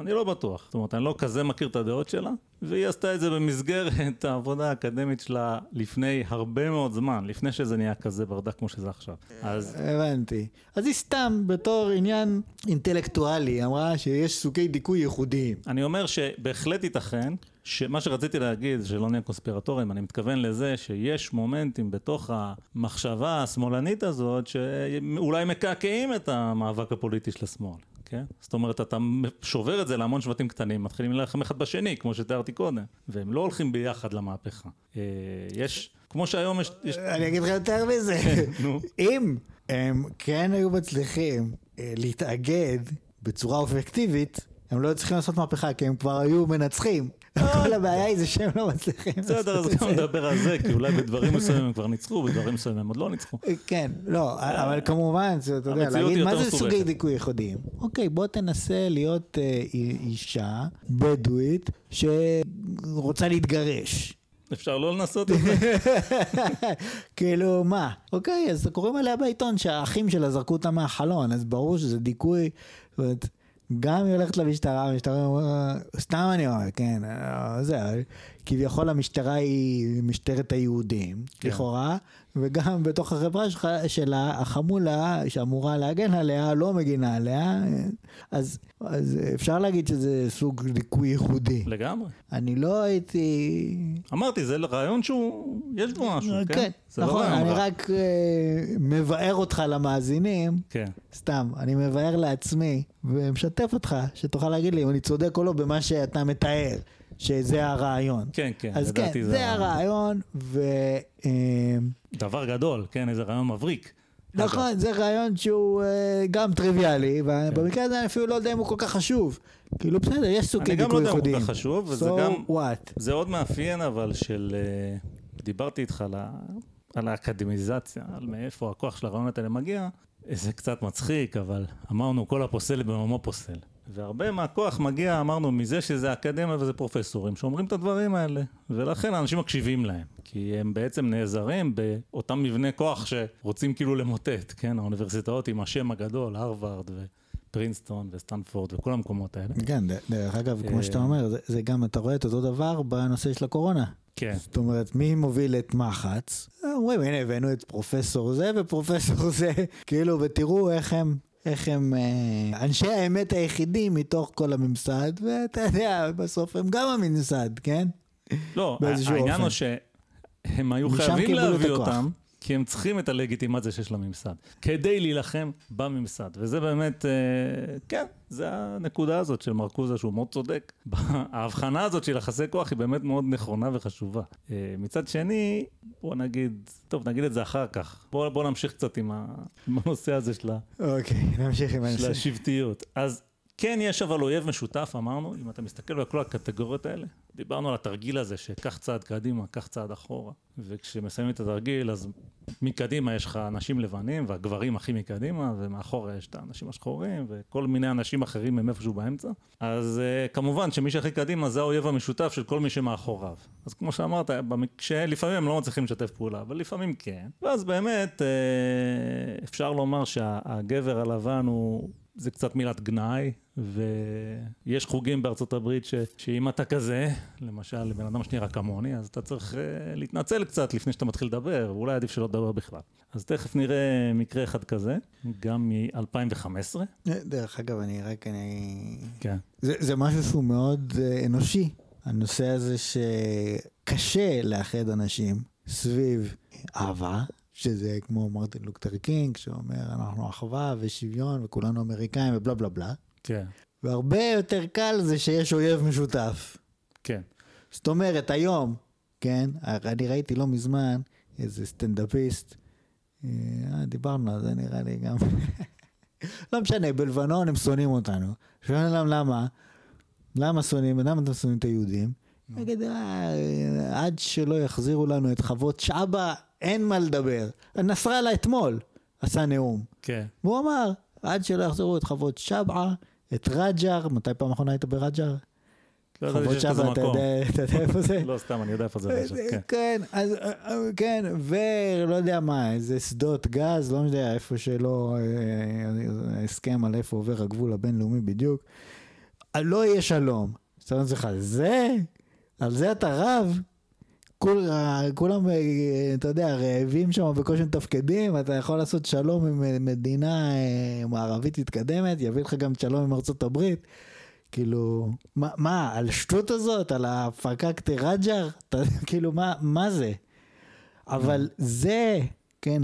אני לא בטוח. זאת אומרת, אני לא כזה מכיר את הדעות שלה, והיא עשתה את זה במסגרת העבודה האקדמית שלה לפני הרבה מאוד זמן, לפני שזה נהיה כזה ברדק כמו שזה עכשיו. אז... הבנתי. אז היא סתם, בתור עניין אינטלקטואלי, אמרה שיש סוגי דיכוי ייחודיים. אני אומר שבהחלט ייתכן, שמה שרציתי להגיד, שלא נהיה קונספירטורים, אני מתכוון לזה שיש מומנטים בתוך המחשבה השמאלנית הזאת, שאולי מקעקעים את המאבק הפוליטי של השמאל. כן? זאת אומרת, אתה שובר את זה להמון שבטים קטנים, מתחילים להילחם אחד בשני, כמו שתיארתי קודם, והם לא הולכים ביחד למהפכה. אה, יש, כמו שהיום יש... יש... אני אגיד לך יותר מזה, אם הם כן היו מצליחים אה, להתאגד בצורה אובייקטיבית, הם לא היו צריכים לעשות מהפכה, כי הם כבר היו מנצחים. כל הבעיה היא זה שהם לא מצליחים. בסדר, אז גם נדבר על זה, כי אולי בדברים מסוימים הם כבר ניצחו, בדברים מסוימים הם עוד לא ניצחו. כן, לא, אבל כמובן, אתה יודע, להגיד מה זה סוגי דיכוי ייחודיים. אוקיי, בוא תנסה להיות אה, אישה בדואית שרוצה להתגרש. אפשר לא לנסות את זה. כאילו, מה? אוקיי, אז קוראים עליה בעיתון שהאחים שלה זרקו אותה מהחלון, אז ברור שזה דיכוי. זאת אומרת, גם היא הולכת למשטרה, המשטרה אומרת, סתם אני אומר, כן, אה, זה, כביכול המשטרה היא משטרת היהודים, כן. לכאורה, וגם בתוך החברה שלך, שלה, החמולה שאמורה להגן עליה, לא מגינה עליה, אז, אז אפשר להגיד שזה סוג ליקוי ייחודי. לגמרי. אני לא הייתי... אמרתי, זה רעיון שהוא, יש בו משהו, כן? כן, לא נכון, לא אני רק uh, מבאר אותך למאזינים, כן. סתם, אני מבאר לעצמי, ומשתף אותך, שתוכל להגיד לי אם אני צודק או לא במה שאתה מתאר. שזה הרעיון. כן, כן, אז כן, זה, זה הרעיון, ו... אה, דבר גדול, כן, איזה רעיון מבריק. נכון, זה רעיון שהוא uh, גם טריוויאלי, ובמקרה כן. הזה אני אפילו לא יודע אם הוא כל כך חשוב. כאילו בסדר, יש סוגי דיכוי ייחודיים. אני גם לא יודע אם הוא כל כך חשוב, וזה so גם... what? זה עוד מאפיין אבל של... Uh, דיברתי איתך על, ה... על האקדמיזציה, על מאיפה הכוח של הרעיונות האלה מגיע. זה קצת מצחיק, אבל אמרנו, כל הפוסל במומו פוסל. והרבה מהכוח מגיע, אמרנו, מזה שזה אקדמיה וזה פרופסורים שאומרים את הדברים האלה. ולכן האנשים מקשיבים להם, כי הם בעצם נעזרים באותם מבנה כוח שרוצים כאילו למוטט, כן? האוניברסיטאות עם השם הגדול, הרווארד ופרינסטון וסטנפורד וכל המקומות האלה. כן, דרך אגב, כמו שאתה אומר, זה, זה גם, אתה רואה את אותו דבר בנושא של הקורונה. כן. זאת אומרת, מי מוביל את מחץ? אומרים, הנה, הבאנו את פרופסור זה ופרופסור זה, כאילו, ותראו איך הם איך הם אה, אנשי האמת היחידים מתוך כל הממסד, ואתה יודע, בסוף הם גם הממסד, כן? לא, העניין הוא שהם היו חייבים להביא אותם. כי הם צריכים את הלגיטימציה שיש לממסד, כדי להילחם בממסד. וזה באמת, אה, כן, זה הנקודה הזאת של מרקוזה, שהוא מאוד צודק. ההבחנה הזאת של יחסי כוח היא באמת מאוד נכונה וחשובה. אה, מצד שני, בוא נגיד, טוב, נגיד את זה אחר כך. בוא, בוא נמשיך קצת עם, ה, עם הנושא הזה של, אוקיי, נמשיך עם הנושא. של השבטיות. אז כן יש אבל אויב משותף, אמרנו, אם אתה מסתכל על כל הקטגוריות האלה. דיברנו על התרגיל הזה, שקח צעד קדימה, קח צעד אחורה. וכשמסיימים את התרגיל, אז מקדימה יש לך אנשים לבנים, והגברים הכי מקדימה, ומאחורה יש את האנשים השחורים, וכל מיני אנשים אחרים הם איפשהו באמצע. אז uh, כמובן שמי שהכי קדימה זה האויב המשותף של כל מי שמאחוריו. אז כמו שאמרת, כשלפעמים הם לא מצליחים לשתף פעולה, אבל לפעמים כן. ואז באמת, uh, אפשר לומר שהגבר הלבן הוא... זה קצת מילת גנאי, ויש חוגים בארצות הברית ש... שאם אתה כזה, למשל לבן אדם שנראה כמוני, אז אתה צריך uh, להתנצל קצת לפני שאתה מתחיל לדבר, ואולי עדיף שלא תדבר בכלל. אז תכף נראה מקרה אחד כזה, גם מ-2015. דרך אגב, אני רק, אני... כן. זה, זה משהו שהוא מאוד uh, אנושי, הנושא הזה שקשה לאחד אנשים סביב אהבה. שזה כמו מרטין לוקטר קינג, שאומר אנחנו אחווה ושוויון וכולנו אמריקאים ובלה בלה בלה. כן. והרבה יותר קל זה שיש אויב משותף. כן. זאת אומרת, היום, כן, אני ראיתי לא מזמן איזה סטנדאפיסט, אה, דיברנו על זה נראה לי גם, לא משנה, בלבנון הם שונאים אותנו. שואלים להם למה, למה שונאים, למה אתם שונאים את היהודים? נגיד, אה, עד שלא יחזירו לנו את חוות שבא, אין מה לדבר. נסראללה אתמול עשה נאום. כן. והוא אמר, עד שלא יחזרו את חוות שבעה, את רג'ר, מתי פעם אחרונה היית ברג'ר? לא חוות שבעה, אתה יודע איפה זה? לא, סתם, אני יודע איפה זה רג'ר, כן. כן, אז, אה, כן, ולא יודע מה, איזה שדות גז, לא יודע, איפה שלא, אה, הסכם על איפה עובר הגבול הבינלאומי בדיוק. לא יהיה שלום. אז אתה אומר לך, זה? על זה אתה רב? כול, כולם, אה, אתה יודע, רעבים שם בקושי מתפקדים, אתה יכול לעשות שלום עם מדינה אה, מערבית מתקדמת, יביא לך גם שלום עם ארצות הברית. כאילו, מה, מה על השטות הזאת? על הפקקטה רג'ר? כאילו, מה, מה זה? אבל זה, כן,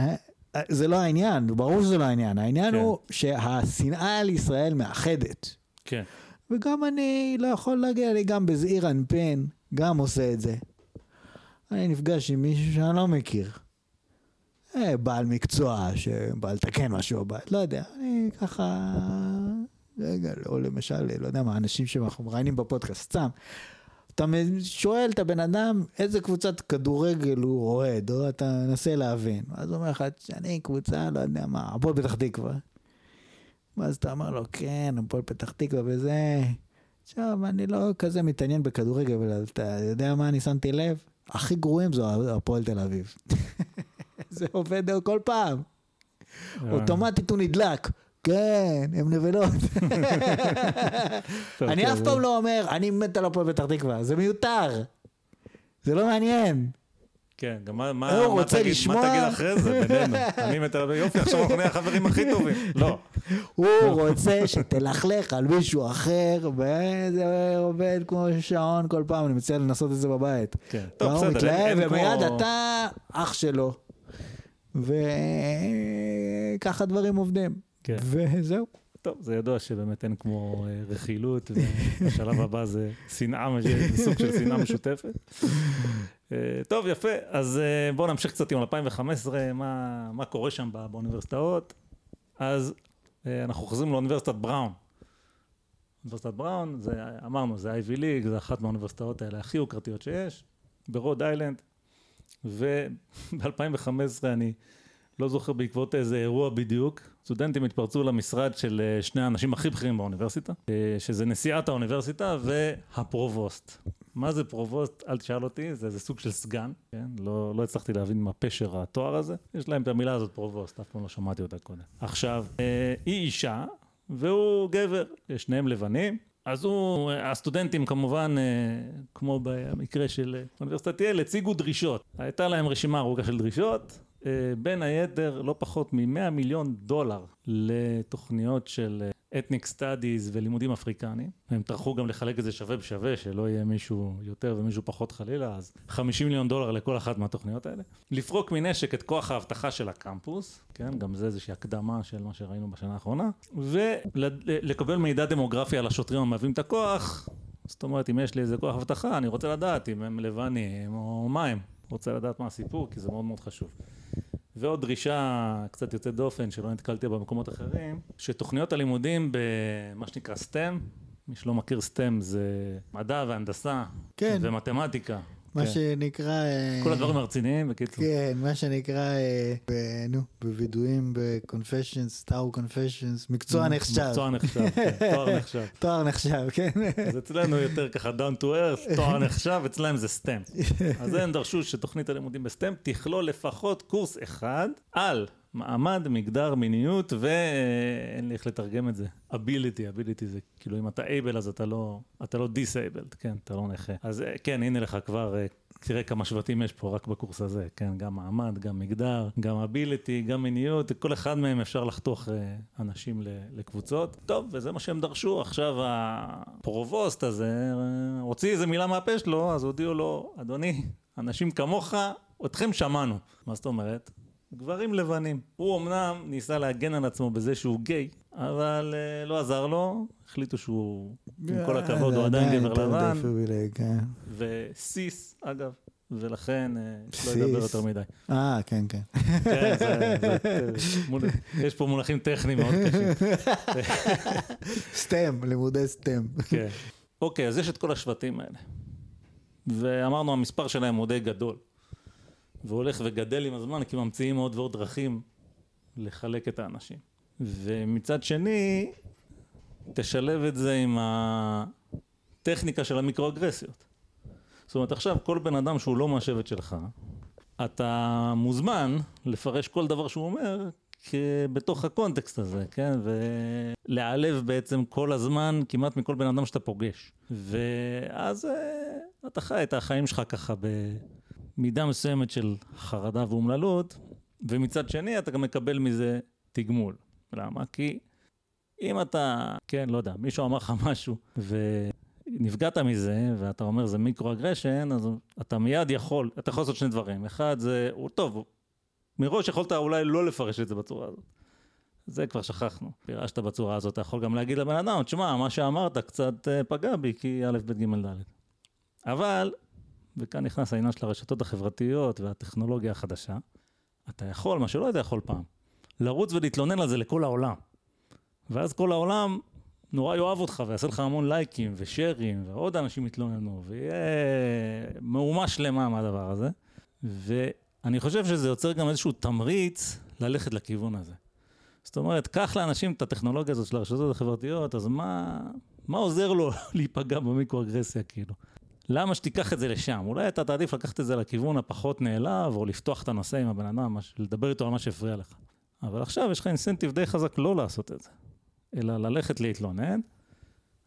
זה לא העניין, ברור שזה לא העניין. העניין כן. הוא שהשנאה על ישראל מאחדת. כן. וגם אני לא יכול להגיע, אני גם בזעיר אנפין, גם עושה את זה. אני נפגש עם מישהו שאני לא מכיר. אה, בעל מקצוע שבא לתקן משהו בבית, לא יודע, אני ככה, רגע, או למשל, לא יודע מה, אנשים שאנחנו מראיינים בפודקאסט, סתם. אתה שואל את הבן אדם איזה קבוצת כדורגל הוא אוהד, או אתה מנסה להבין. אז הוא אומר לך, אני קבוצה, לא יודע מה, הפועל פתח תקווה. ואז אתה אומר לו, כן, הפועל פתח תקווה וזה. עכשיו, אני לא כזה מתעניין בכדורגל, אבל אתה יודע מה אני שמתי לב? הכי גרועים זו הפועל תל אביב. זה עובד כל פעם. אה. אוטומטית הוא נדלק. כן, הם נבלות. אני אף פעם לא אומר, אני מת על הפועל פתח תקווה, זה מיותר. זה לא מעניין. כן, גם מה, מה, מה, תגיד, לשמוע... מה תגיד אחרי זה בינינו? אני מת על יופי, עכשיו אנחנו נהיה החברים הכי טובים. לא. הוא רוצה שתלכלך על מישהו אחר, וזה עובד כמו שעון כל פעם, אני מציע לנסות את זה בבית. כן, טוב, בסדר. הוא מתלהב, ומיד אתה אח שלו. וככה דברים עובדים. כן. וזהו. טוב, זה ידוע שבאמת אין כמו אה, רכילות, והשלב הבא זה שנאה, זה סוג של שנאה משותפת. אה, טוב, יפה, אז אה, בואו נמשיך קצת עם 2015, מה, מה קורה שם באוניברסיטאות. אז אנחנו חוזרים לאוניברסיטת בראון. אוניברסיטת בראון, זה, אמרנו, זה Ivy League, זה אחת מהאוניברסיטאות האלה הכי יוקרתיות שיש, ב-Rhode Island, וב-2015 אני לא זוכר בעקבות איזה אירוע בדיוק, סטודנטים התפרצו למשרד של אה, שני האנשים הכי בכירים באוניברסיטה, אה, שזה נשיאת האוניברסיטה וה provost. מה זה provost? אל תשאל אותי, זה איזה סוג של סגן, כן? לא, לא הצלחתי להבין מה פשר התואר הזה. יש להם את המילה הזאת provost, אף פעם לא שמעתי אותה קודם. עכשיו, אה, היא אישה והוא גבר, שניהם לבנים. אז הוא, הסטודנטים כמובן, כמו במקרה של אוניברסיטת יל, הציגו דרישות. הייתה להם רשימה ארוכה של דרישות, בין היתר לא פחות מ-100 מיליון דולר לתוכניות של ethnic studies ולימודים אפריקניים. הם טרחו גם לחלק את זה שווה בשווה, שלא יהיה מישהו יותר ומישהו פחות חלילה, אז 50 מיליון דולר לכל אחת מהתוכניות האלה. לפרוק מנשק את כוח האבטחה של הקמפוס, כן, גם זה איזושהי הקדמה של מה שראינו בשנה האחרונה, ולקבל מידע דמוגרפי על השוטרים המהווים את הכוח. זאת אומרת, אם יש לי איזה כוח אבטחה, אני רוצה לדעת אם הם לבנים או מה הם. רוצה לדעת מה הסיפור, כי זה מאוד מאוד חשוב. ועוד דרישה קצת יוצאת דופן שלא נתקלתי בה במקומות אחרים, שתוכניות הלימודים במה שנקרא STEM, מי שלא מכיר STEM זה מדע והנדסה כן. ומתמטיקה, מה כן. שנקרא... כל הדברים הרציניים, בקיצור. כן, מה שנקרא, אה, נו, בווידויים, ב-confessions, טאו confessions, מקצוע נחשב. מקצוע נחשב, כן, תואר נחשב. תואר נחשב, כן. אז אצלנו יותר ככה down to earth, תואר נחשב, אצלם זה סטם. אז הם דרשו שתוכנית הלימודים בסטם תכלול לפחות קורס אחד על מעמד, מגדר, מיניות, ואין לי איך לתרגם את זה. ability, ability זה כאילו אם אתה able אז אתה לא, אתה לא disabled, כן, אתה לא נכה. אז אה, כן, הנה לך כבר, אה, תראה כמה שבטים יש פה רק בקורס הזה, כן, גם מעמד, גם מגדר, גם ability, גם מיניות, כל אחד מהם אפשר לחתוך אה, אנשים לקבוצות. טוב, וזה מה שהם דרשו, עכשיו הפרובוסט הזה הוציא איזה מילה מהפה שלו, אז הודיעו לו, אדוני, אנשים כמוך, אתכם שמענו. מה זאת אומרת? גברים לבנים. הוא אמנם ניסה להגן על עצמו בזה שהוא גיי, אבל uh, לא עזר לו, החליטו שהוא, עם כל הכבוד, הוא עדיין גבר לבן. כן. וסיס, אגב. ולכן uh, לא ידבר יותר מדי. אה, כן, כן. כן, יש פה מונחים טכניים מאוד קשים. סטם, לימודי סטם. כן. אוקיי, אז יש את כל השבטים האלה. ואמרנו, המספר שלהם הוא די גדול. והולך וגדל עם הזמן כי ממציאים עוד ועוד דרכים לחלק את האנשים. ומצד שני, תשלב את זה עם הטכניקה של המיקרואגרסיות. זאת אומרת עכשיו כל בן אדם שהוא לא מהשבט שלך, אתה מוזמן לפרש כל דבר שהוא אומר בתוך הקונטקסט הזה, כן? ולהיעלב בעצם כל הזמן כמעט מכל בן אדם שאתה פוגש. ואז אה, אתה חי את החיים שלך ככה במידה מסוימת של חרדה ואומללות, ומצד שני אתה גם מקבל מזה תגמול. למה? כי אם אתה, כן, לא יודע, מישהו אמר לך משהו, ונפגעת מזה, ואתה אומר זה microaggression, אז אתה מיד יכול, אתה יכול לעשות שני דברים. אחד זה, הוא טוב, מראש יכולת אולי לא לפרש את זה בצורה הזאת. זה כבר שכחנו. פירשת בצורה הזאת, אתה יכול גם להגיד לבן אדם, תשמע, מה שאמרת קצת אה, פגע בי, כי א', ב', ג', ד'. אבל, וכאן נכנס העניין של הרשתות החברתיות והטכנולוגיה החדשה, אתה יכול, מה שלא היית יכול פעם, לרוץ ולהתלונן על זה לכל העולם. ואז כל העולם נורא יאהב אותך ויעשה לך המון לייקים ושרים, ועוד אנשים יתלוננו, ויהיה מהומה שלמה מהדבר הזה. ואני חושב שזה יוצר גם איזשהו תמריץ ללכת לכיוון הזה. זאת אומרת, קח לאנשים את הטכנולוגיה הזאת של הרשתות החברתיות, אז מה, מה עוזר לו להיפגע במיקרו-אגרסיה, כאילו? למה שתיקח את זה לשם? אולי אתה תעדיף לקחת את זה לכיוון הפחות נעלב, או לפתוח את הנושא עם הבן אדם, לדבר איתו על מה שהפריע לך. אבל עכשיו יש לך אינסנטיב די חזק לא לעשות את זה. אלא ללכת להתלונן,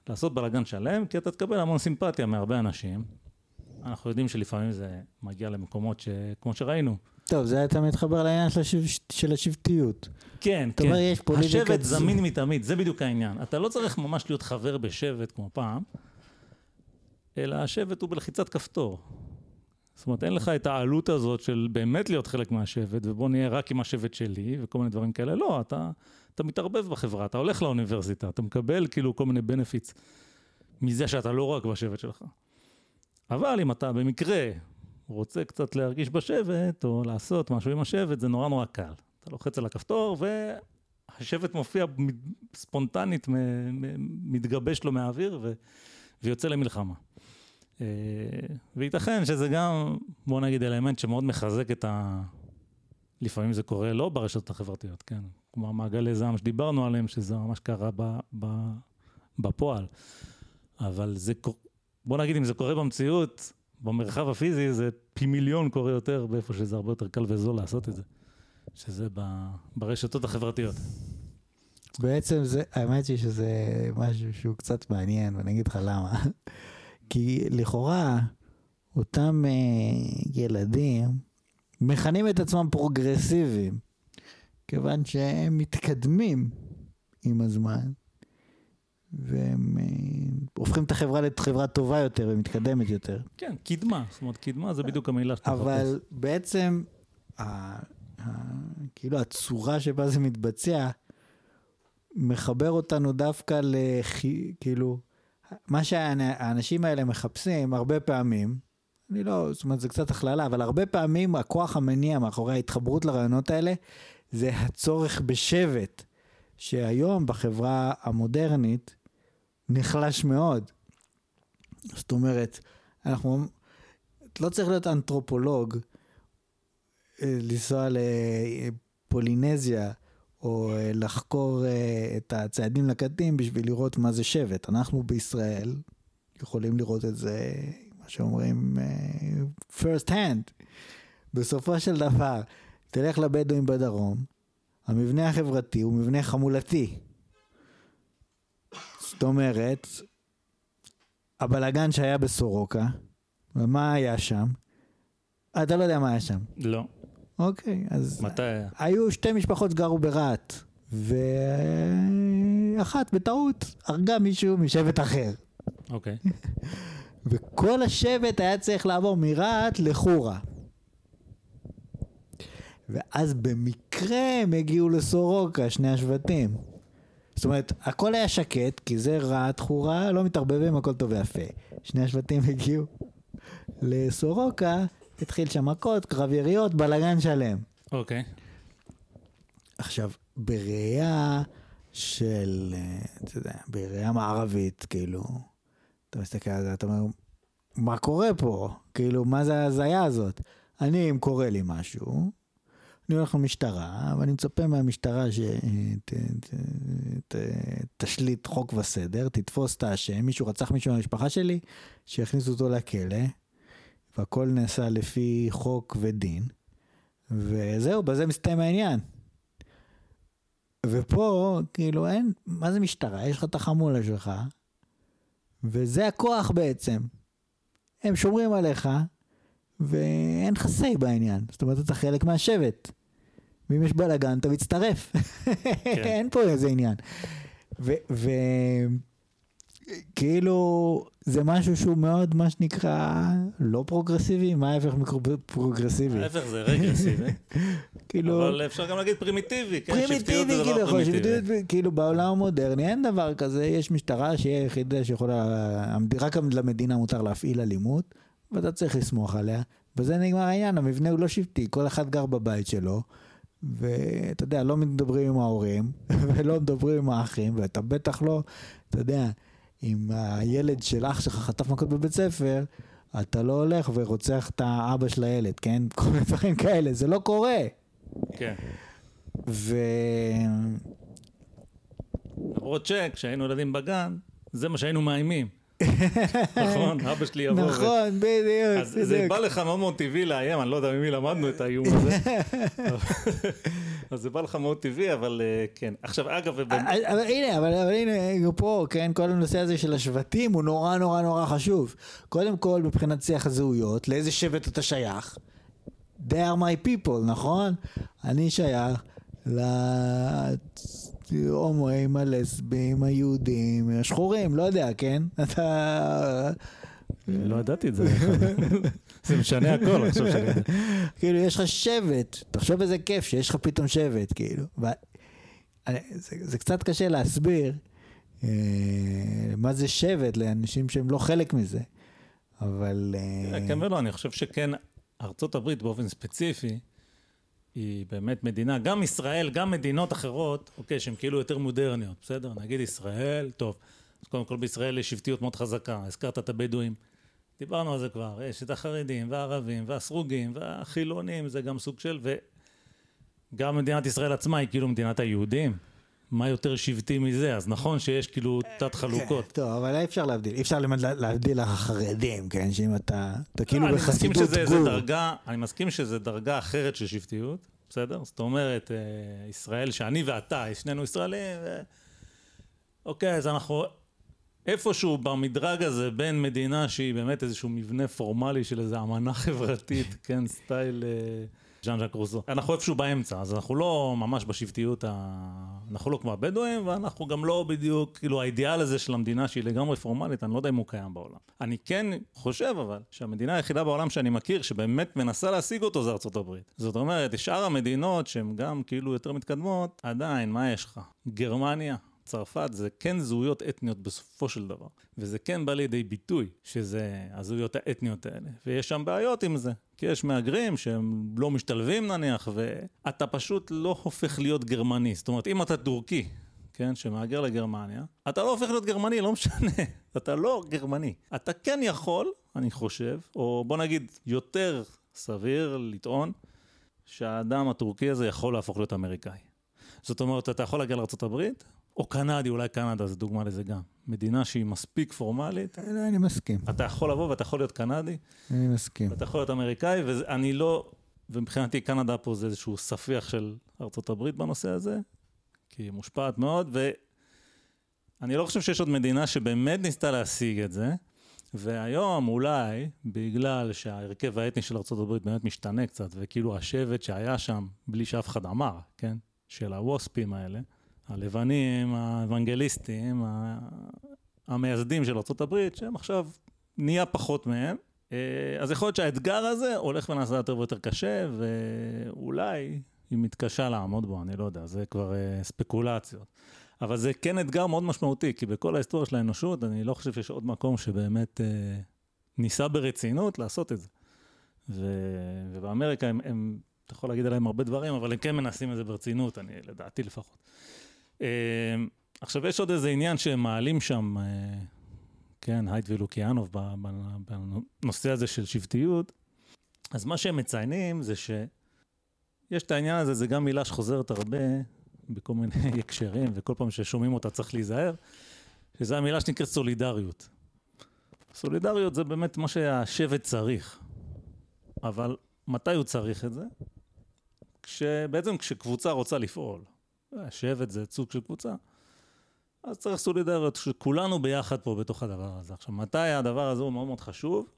לעשות בלאגן שלם, כי אתה תקבל המון סימפתיה מהרבה אנשים. אנחנו יודעים שלפעמים זה מגיע למקומות שכמו שראינו. טוב, זה אתה מתחבר לעניין של, השב... של השבטיות. כן, כן. אומר, יש השבט זמין מתמיד, זה בדיוק העניין. אתה לא צריך ממש להיות חבר בשבט כמו פעם, אלא השבט הוא בלחיצת כפתור. זאת אומרת, אין לך את העלות הזאת של באמת להיות חלק מהשבט, ובוא נהיה רק עם השבט שלי, וכל מיני דברים כאלה. לא, אתה, אתה מתערבב בחברה, אתה הולך לאוניברסיטה, אתה מקבל כאילו כל מיני בנפיץ מזה שאתה לא רק בשבט שלך. אבל אם אתה במקרה רוצה קצת להרגיש בשבט, או לעשות משהו עם השבט, זה נורא נורא קל. אתה לוחץ על הכפתור, והשבט מופיע ספונטנית, מתגבש לו מהאוויר, ו... ויוצא למלחמה. אה, וייתכן שזה גם, בוא נגיד, אלמנט שמאוד מחזק את ה... לפעמים זה קורה לא ברשתות החברתיות, כן? כמו המעגלי זעם שדיברנו עליהם, שזה ממש קרה ב, ב, בפועל. אבל זה, בוא נגיד, אם זה קורה במציאות, במרחב הפיזי, זה פי מיליון קורה יותר באיפה שזה הרבה יותר קל וזול לעשות את זה. שזה ב, ברשתות החברתיות. בעצם זה, האמת היא שזה משהו שהוא קצת מעניין, ואני אגיד לך למה. כי לכאורה, אותם uh, ילדים מכנים את עצמם פרוגרסיביים, כיוון שהם מתקדמים עם הזמן, והם uh, הופכים את החברה לחברה טובה יותר ומתקדמת יותר. כן, קדמה, זאת אומרת, קדמה זה בדיוק המילה שאתה מחפש. אבל בעצם, ה, ה, כאילו הצורה שבה זה מתבצע, מחבר אותנו דווקא לכאילו, כאילו, מה שהאנשים האלה מחפשים הרבה פעמים, אני לא, זאת אומרת זה קצת הכללה, אבל הרבה פעמים הכוח המניע מאחורי ההתחברות לרעיונות האלה זה הצורך בשבט, שהיום בחברה המודרנית נחלש מאוד. זאת אומרת, אנחנו, לא צריך להיות אנתרופולוג, אה, לנסוע לפולינזיה או אה, לחקור אה, את הצעדים לקטים בשביל לראות מה זה שבט. אנחנו בישראל יכולים לראות את זה, מה שאומרים, אה, first hand. בסופו של דבר, תלך לבדואים בדרום, המבנה החברתי הוא מבנה חמולתי. זאת אומרת, הבלגן שהיה בסורוקה, ומה היה שם? אתה לא יודע מה היה שם. לא. אוקיי, אז... מתי היה? היו שתי משפחות גרו ברהט, ואחת בטעות הרגה מישהו משבט אחר. אוקיי. וכל השבט היה צריך לעבור מרהט לחורה. ואז במקרה הם הגיעו לסורוקה, שני השבטים. זאת אומרת, הכל היה שקט, כי זה רהט, חורה, לא מתערבבים, הכל טוב ויפה. שני השבטים הגיעו לסורוקה, התחיל שם מכות, קרב יריות, בלאגן שלם. אוקיי. עכשיו, בראייה של, אתה יודע, בראייה מערבית, כאילו, אתה מסתכל על זה, אתה אומר, מה קורה פה? כאילו, מה זה ההזיה הזאת? אני, אם קורה לי משהו, אני הולך למשטרה, ואני מצפה מהמשטרה שתשליט חוק וסדר, תתפוס את האשם, מישהו רצח מישהו מהמשפחה שלי, שיכניסו אותו לכלא, והכל נעשה לפי חוק ודין, וזהו, בזה מסתיים העניין. ופה, כאילו, אין, מה זה משטרה? יש לך את החמולה שלך, וזה הכוח בעצם. הם שומרים עליך, ואין לך say בעניין. זאת אומרת, אתה חלק מהשבט. ואם יש בלאגן, אתה מצטרף. כן. אין פה איזה עניין. וכאילו, זה משהו שהוא מאוד, מה שנקרא, לא פרוגרסיבי, מה ההפך מפרוגרסיבי? ההפך זה רגרסיבי. כאילו... אבל אפשר גם להגיד פרימיטיבי, כן? פרימיטיבי, כאילו, שבטיות, כאילו בעולם המודרני אין דבר כזה, יש משטרה שהיא היחידה שיכולה, רק למדינה מותר להפעיל אלימות, ואתה צריך לסמוך עליה, וזה נגמר העניין, המבנה הוא לא שבטי, כל אחד גר בבית שלו. ואתה יודע, לא מדברים עם ההורים, ולא מדברים עם האחים, ואתה בטח לא, אתה יודע, אם הילד של אח שלך חטף מכות בבית ספר, אתה לא הולך ורוצח את האבא של הילד, כן? כל מיני דברים כאלה, זה לא קורה. כן. ו... למרות שכשהיינו ילדים בגן, זה מה שהיינו מאיימים. נכון, אבא שלי יבוא. נכון, בדיוק. אז זה בא לך מאוד מאוד טבעי לאיים, אני לא יודע ממי למדנו את האיום הזה. אז זה בא לך מאוד טבעי, אבל אה, כן. עכשיו, אגב... אבל הנה, אבל הנה, פה, כן, כל הנושא הזה של השבטים הוא נורא נורא נורא חשוב. קודם כל, מבחינת שיח הזהויות, לאיזה שבט אתה שייך? They are my people, נכון? אני שייך ההומואים, הלסבים, היהודים, השחורים, לא יודע, כן? אתה... לא ידעתי את זה. זה משנה הכל עכשיו שאני יודע. כאילו, יש לך שבט, תחשוב איזה כיף שיש לך פתאום שבט, כאילו. זה קצת קשה להסביר אה, מה זה שבט לאנשים שהם לא חלק מזה, אבל... אה, כן ולא, אני חושב שכן, ארצות הברית באופן ספציפי, היא באמת מדינה, גם ישראל, גם מדינות אחרות, אוקיי, שהן כאילו יותר מודרניות, בסדר? נגיד ישראל, טוב. אז קודם כל בישראל יש שבטיות מאוד חזקה, הזכרת את הבדואים, דיברנו על זה כבר, יש את החרדים והערבים והסרוגים והחילונים, זה גם סוג של, וגם מדינת ישראל עצמה היא כאילו מדינת היהודים. מה יותר שבטי מזה? אז נכון שיש כאילו תת חלוקות. כן, טוב, אבל אי אפשר להבדיל, אי אפשר להבדיל החרדים, כן? שאם אתה, אתה כאילו לא, בחסידות גור. דרגה, אני מסכים שזה דרגה אחרת של שבטיות, בסדר? זאת אומרת, אה, ישראל שאני ואתה, שנינו ישראלים, ו... אוקיי, אז אנחנו איפשהו במדרג הזה בין מדינה שהיא באמת איזשהו מבנה פורמלי של איזו אמנה חברתית, כן, סטייל... ז'אן ז'אק רוסו. אנחנו איפשהו באמצע, אז אנחנו לא ממש בשבטיות, ה... אנחנו לא כמו הבדואים, ואנחנו גם לא בדיוק, כאילו האידיאל הזה של המדינה שהיא לגמרי פורמלית, אני לא יודע אם הוא קיים בעולם. אני כן חושב אבל, שהמדינה היחידה בעולם שאני מכיר, שבאמת מנסה להשיג אותו, זה ארצות הברית. זאת אומרת, שאר המדינות שהן גם כאילו יותר מתקדמות, עדיין, מה יש לך? גרמניה, צרפת זה כן זהויות אתניות בסופו של דבר, וזה כן בא לידי ביטוי שזה הזהויות האתניות האלה, ויש שם בעיות עם זה, כי יש מהגרים שהם לא משתלבים נניח, ואתה פשוט לא הופך להיות גרמני, זאת אומרת אם אתה טורקי, כן, שמהגר לגרמניה, אתה לא הופך להיות גרמני, לא משנה, אתה לא גרמני. אתה כן יכול, אני חושב, או בוא נגיד יותר סביר לטעון, שהאדם הטורקי הזה יכול להפוך להיות אמריקאי. זאת אומרת, אתה יכול להגיע לארה"ב, או קנדי, אולי קנדה זה דוגמה לזה גם. מדינה שהיא מספיק פורמלית. לא, אני מסכים. אתה יכול לבוא ואתה יכול להיות קנדי. אני מסכים. ואתה יכול להיות אמריקאי, ואני לא, ומבחינתי קנדה פה זה איזשהו ספיח של ארצות הברית בנושא הזה, כי היא מושפעת מאוד, ואני לא חושב שיש עוד מדינה שבאמת ניסתה להשיג את זה. והיום אולי, בגלל שההרכב האתני של ארה"ב באמת משתנה קצת, וכאילו השבט שהיה שם, בלי שאף אחד אמר, כן? של הווספים האלה, הלבנים, האוונגליסטים, המייסדים של ארה"ב, שהם עכשיו נהיה פחות מהם. אה, אז יכול להיות שהאתגר הזה הולך ונעשה יותר ויותר קשה, ואולי היא מתקשה לעמוד בו, אני לא יודע, זה כבר אה, ספקולציות. אבל זה כן אתגר מאוד משמעותי, כי בכל ההיסטוריה של האנושות, אני לא חושב שיש עוד מקום שבאמת אה, ניסה ברצינות לעשות את זה. ו... ובאמריקה הם, הם, אתה יכול להגיד עליהם הרבה דברים, אבל הם כן מנסים את זה ברצינות, אני, לדעתי לפחות. אמ, עכשיו, יש עוד איזה עניין שהם מעלים שם, אה, כן, הייט ולוקיאנוב, בנושא הזה של שבטיות. אז מה שהם מציינים זה שיש את העניין הזה, זה גם מילה שחוזרת הרבה בכל מיני הקשרים, וכל פעם ששומעים אותה צריך להיזהר, שזו המילה שנקראת סולידריות. סולידריות זה באמת מה שהשבט צריך, אבל מתי הוא צריך את זה? כשבעצם כשקבוצה רוצה לפעול. שבט זה סוג של קבוצה. אז צריך סולידריות, שכולנו ביחד פה בתוך הדבר הזה. עכשיו, מתי הדבר הזה הוא מאוד מאוד חשוב?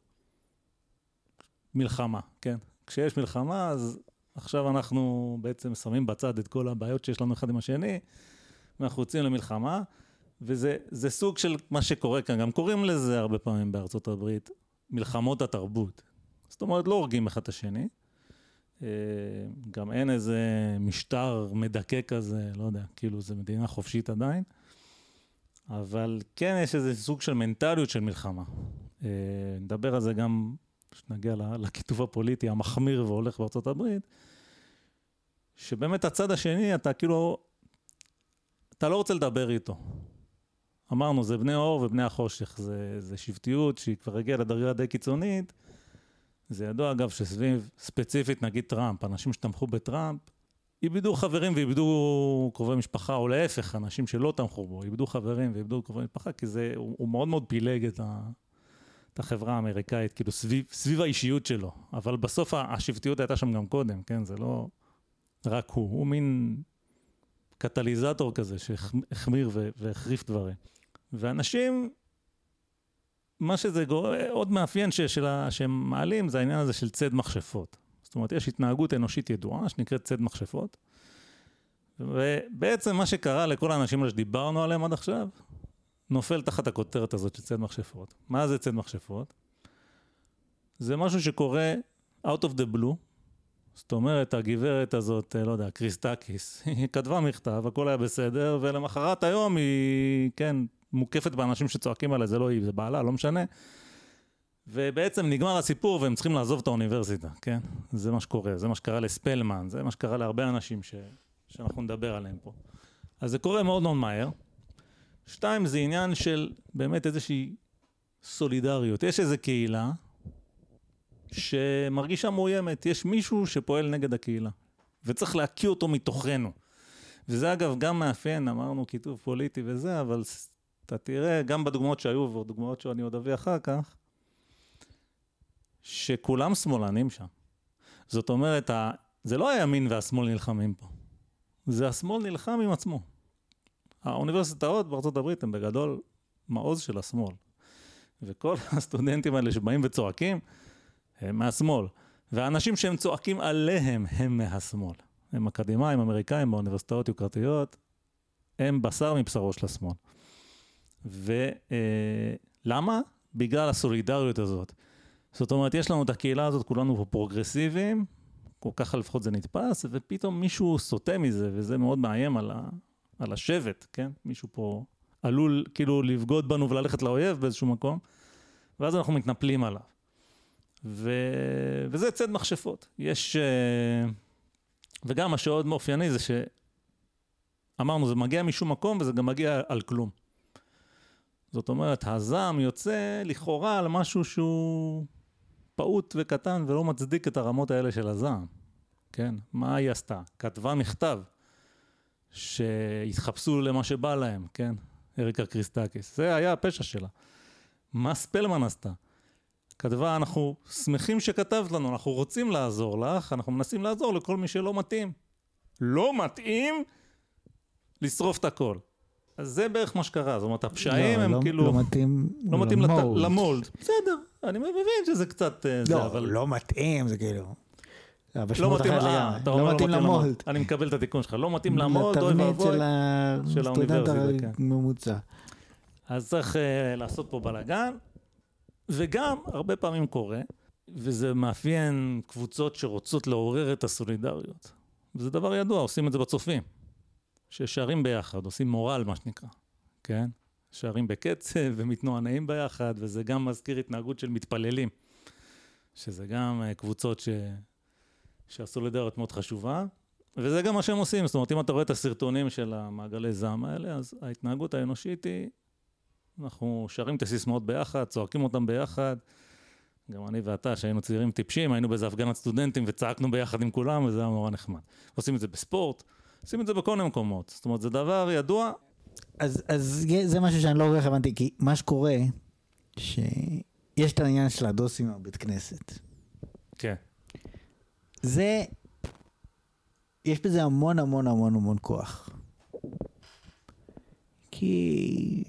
מלחמה, כן? כשיש מלחמה, אז עכשיו אנחנו בעצם שמים בצד את כל הבעיות שיש לנו אחד עם השני, ואנחנו יוצאים למלחמה, וזה סוג של מה שקורה כאן. גם קוראים לזה הרבה פעמים בארצות הברית, מלחמות התרבות. זאת אומרת, לא הורגים אחד את השני. אה, גם אין איזה משטר מדכא כזה, לא יודע, כאילו זה מדינה חופשית עדיין. אבל כן יש איזה סוג של מנטליות של מלחמה. אה, נדבר על זה גם כשנגיע לכיתוב הפוליטי המחמיר והולך בארצות הברית, שבאמת הצד השני, אתה כאילו, אתה לא רוצה לדבר איתו. אמרנו, זה בני אור ובני החושך, זה, זה שבטיות שהיא כבר הגיעה לדרגה די קיצונית. זה ידוע, אגב, שסביב, ספציפית, נגיד טראמפ, אנשים שתמכו בטראמפ, איבדו חברים ואיבדו קרובי משפחה, או להפך, אנשים שלא תמכו בו, איבדו חברים ואיבדו קרובי משפחה, כי זה, הוא, הוא מאוד מאוד פילג את, ה, את החברה האמריקאית, כאילו סביב, סביב האישיות שלו. אבל בסוף השבטיות הייתה שם גם קודם, כן? זה לא רק הוא, הוא מין קטליזטור כזה שהחמיר והחריף דברים. ואנשים, מה שזה גורם, עוד מאפיין ש, שהם מעלים זה העניין הזה של ציד מכשפות. זאת אומרת, יש התנהגות אנושית ידועה שנקראת ציד מכשפות. ובעצם מה שקרה לכל האנשים האלה שדיברנו עליהם עד עכשיו, נופל תחת הכותרת הזאת של ציד מכשפות. מה זה ציד מכשפות? זה משהו שקורה out of the blue. זאת אומרת, הגברת הזאת, לא יודע, קריסטקיס, היא כתבה מכתב, הכל היה בסדר, ולמחרת היום היא, כן, מוקפת באנשים שצועקים עליה, זה לא היא, זה בעלה, לא משנה. ובעצם נגמר הסיפור והם צריכים לעזוב את האוניברסיטה, כן? זה מה שקורה, זה מה שקרה לספלמן, זה מה שקרה להרבה אנשים ש... שאנחנו נדבר עליהם פה. אז זה קורה מאוד מאוד מהר. שתיים, זה עניין של באמת איזושהי סולידריות. יש איזו קהילה שמרגישה מאוימת, יש מישהו שפועל נגד הקהילה, וצריך להקיא אותו מתוכנו. וזה אגב גם מאפיין, אמרנו כיתוב פוליטי וזה, אבל אתה תראה, גם בדוגמאות שהיו ודוגמאות שאני עוד אביא אחר כך, שכולם שמאלנים שם. זאת אומרת, זה לא הימין והשמאל נלחמים פה, זה השמאל נלחם עם עצמו. האוניברסיטאות בארצות הברית הן בגדול מעוז של השמאל. וכל הסטודנטים האלה שבאים וצועקים, הם מהשמאל. והאנשים שהם צועקים עליהם הם מהשמאל. הם אקדמאים, אמריקאים באוניברסיטאות יוקרתיות, הם בשר מבשרו של השמאל. ולמה? בגלל הסולידריות הזאת. זאת אומרת, יש לנו את הקהילה הזאת, כולנו פה פרוגרסיביים, ככה לפחות זה נתפס, ופתאום מישהו סוטה מזה, וזה מאוד מאיים על, ה, על השבט, כן? מישהו פה עלול כאילו לבגוד בנו וללכת לאויב באיזשהו מקום, ואז אנחנו מתנפלים עליו. ו... וזה צד מכשפות. יש... אה, וגם מה שעוד מאופייני זה שאמרנו, זה מגיע משום מקום וזה גם מגיע על כלום. זאת אומרת, הזעם יוצא לכאורה על משהו שהוא פעוט וקטן ולא מצדיק את הרמות האלה של הזעם, כן? מה היא עשתה? כתבה מכתב שהתחפשו למה שבא להם, כן? אריקה קריסטקיס. זה היה הפשע שלה. מה ספלמן עשתה? כתבה, אנחנו שמחים שכתבת לנו, אנחנו רוצים לעזור לך, אנחנו מנסים לעזור לכל מי שלא מתאים. לא מתאים, לשרוף את הכל. אז זה בערך מה שקרה, זאת אומרת, הפשעים לא, הם לא, כאילו... לא מתאים לא מתאים למולד. לת... למולד. בסדר, אני מבין שזה קצת... אה, לא, זה, אבל... לא מתאים, זה כאילו... לא מתאים, אה, אתה אומר לא מתאים למולד. אני מקבל את התיקון שלך, לא מתאים למולד, אוי ואבוי, של האוניברסיטה. כן. ממוצע. אז צריך לעשות פה בלאגן, וגם, הרבה פעמים קורה, וזה מאפיין קבוצות שרוצות לעורר את הסולידריות. וזה דבר ידוע, עושים את זה בצופים. ששרים ביחד, עושים מורל, מה שנקרא, כן? שרים בקצב ומתנוענעים ביחד, וזה גם מזכיר התנהגות של מתפללים, שזה גם אה, קבוצות ש... שהסולידריות מאוד חשובה, וזה גם מה שהם עושים, זאת אומרת, אם אתה רואה את הסרטונים של המעגלי זעם האלה, אז ההתנהגות האנושית היא, אנחנו שרים את הסיסמאות ביחד, צועקים אותם ביחד. גם אני ואתה, שהיינו צעירים טיפשים, היינו באיזה הפגנת סטודנטים וצעקנו ביחד עם כולם, וזה היה נורא נחמד. עושים את זה בספורט, עושים את זה בכל מיני מקומות. זאת אומרת, זה דבר ידוע. אז, אז זה משהו שאני לא כל כך הבנתי, כי מה שקורה, שיש את העניין של הדוסים בבית כנסת. כן. זה, יש בזה המון המון המון המון כוח. כי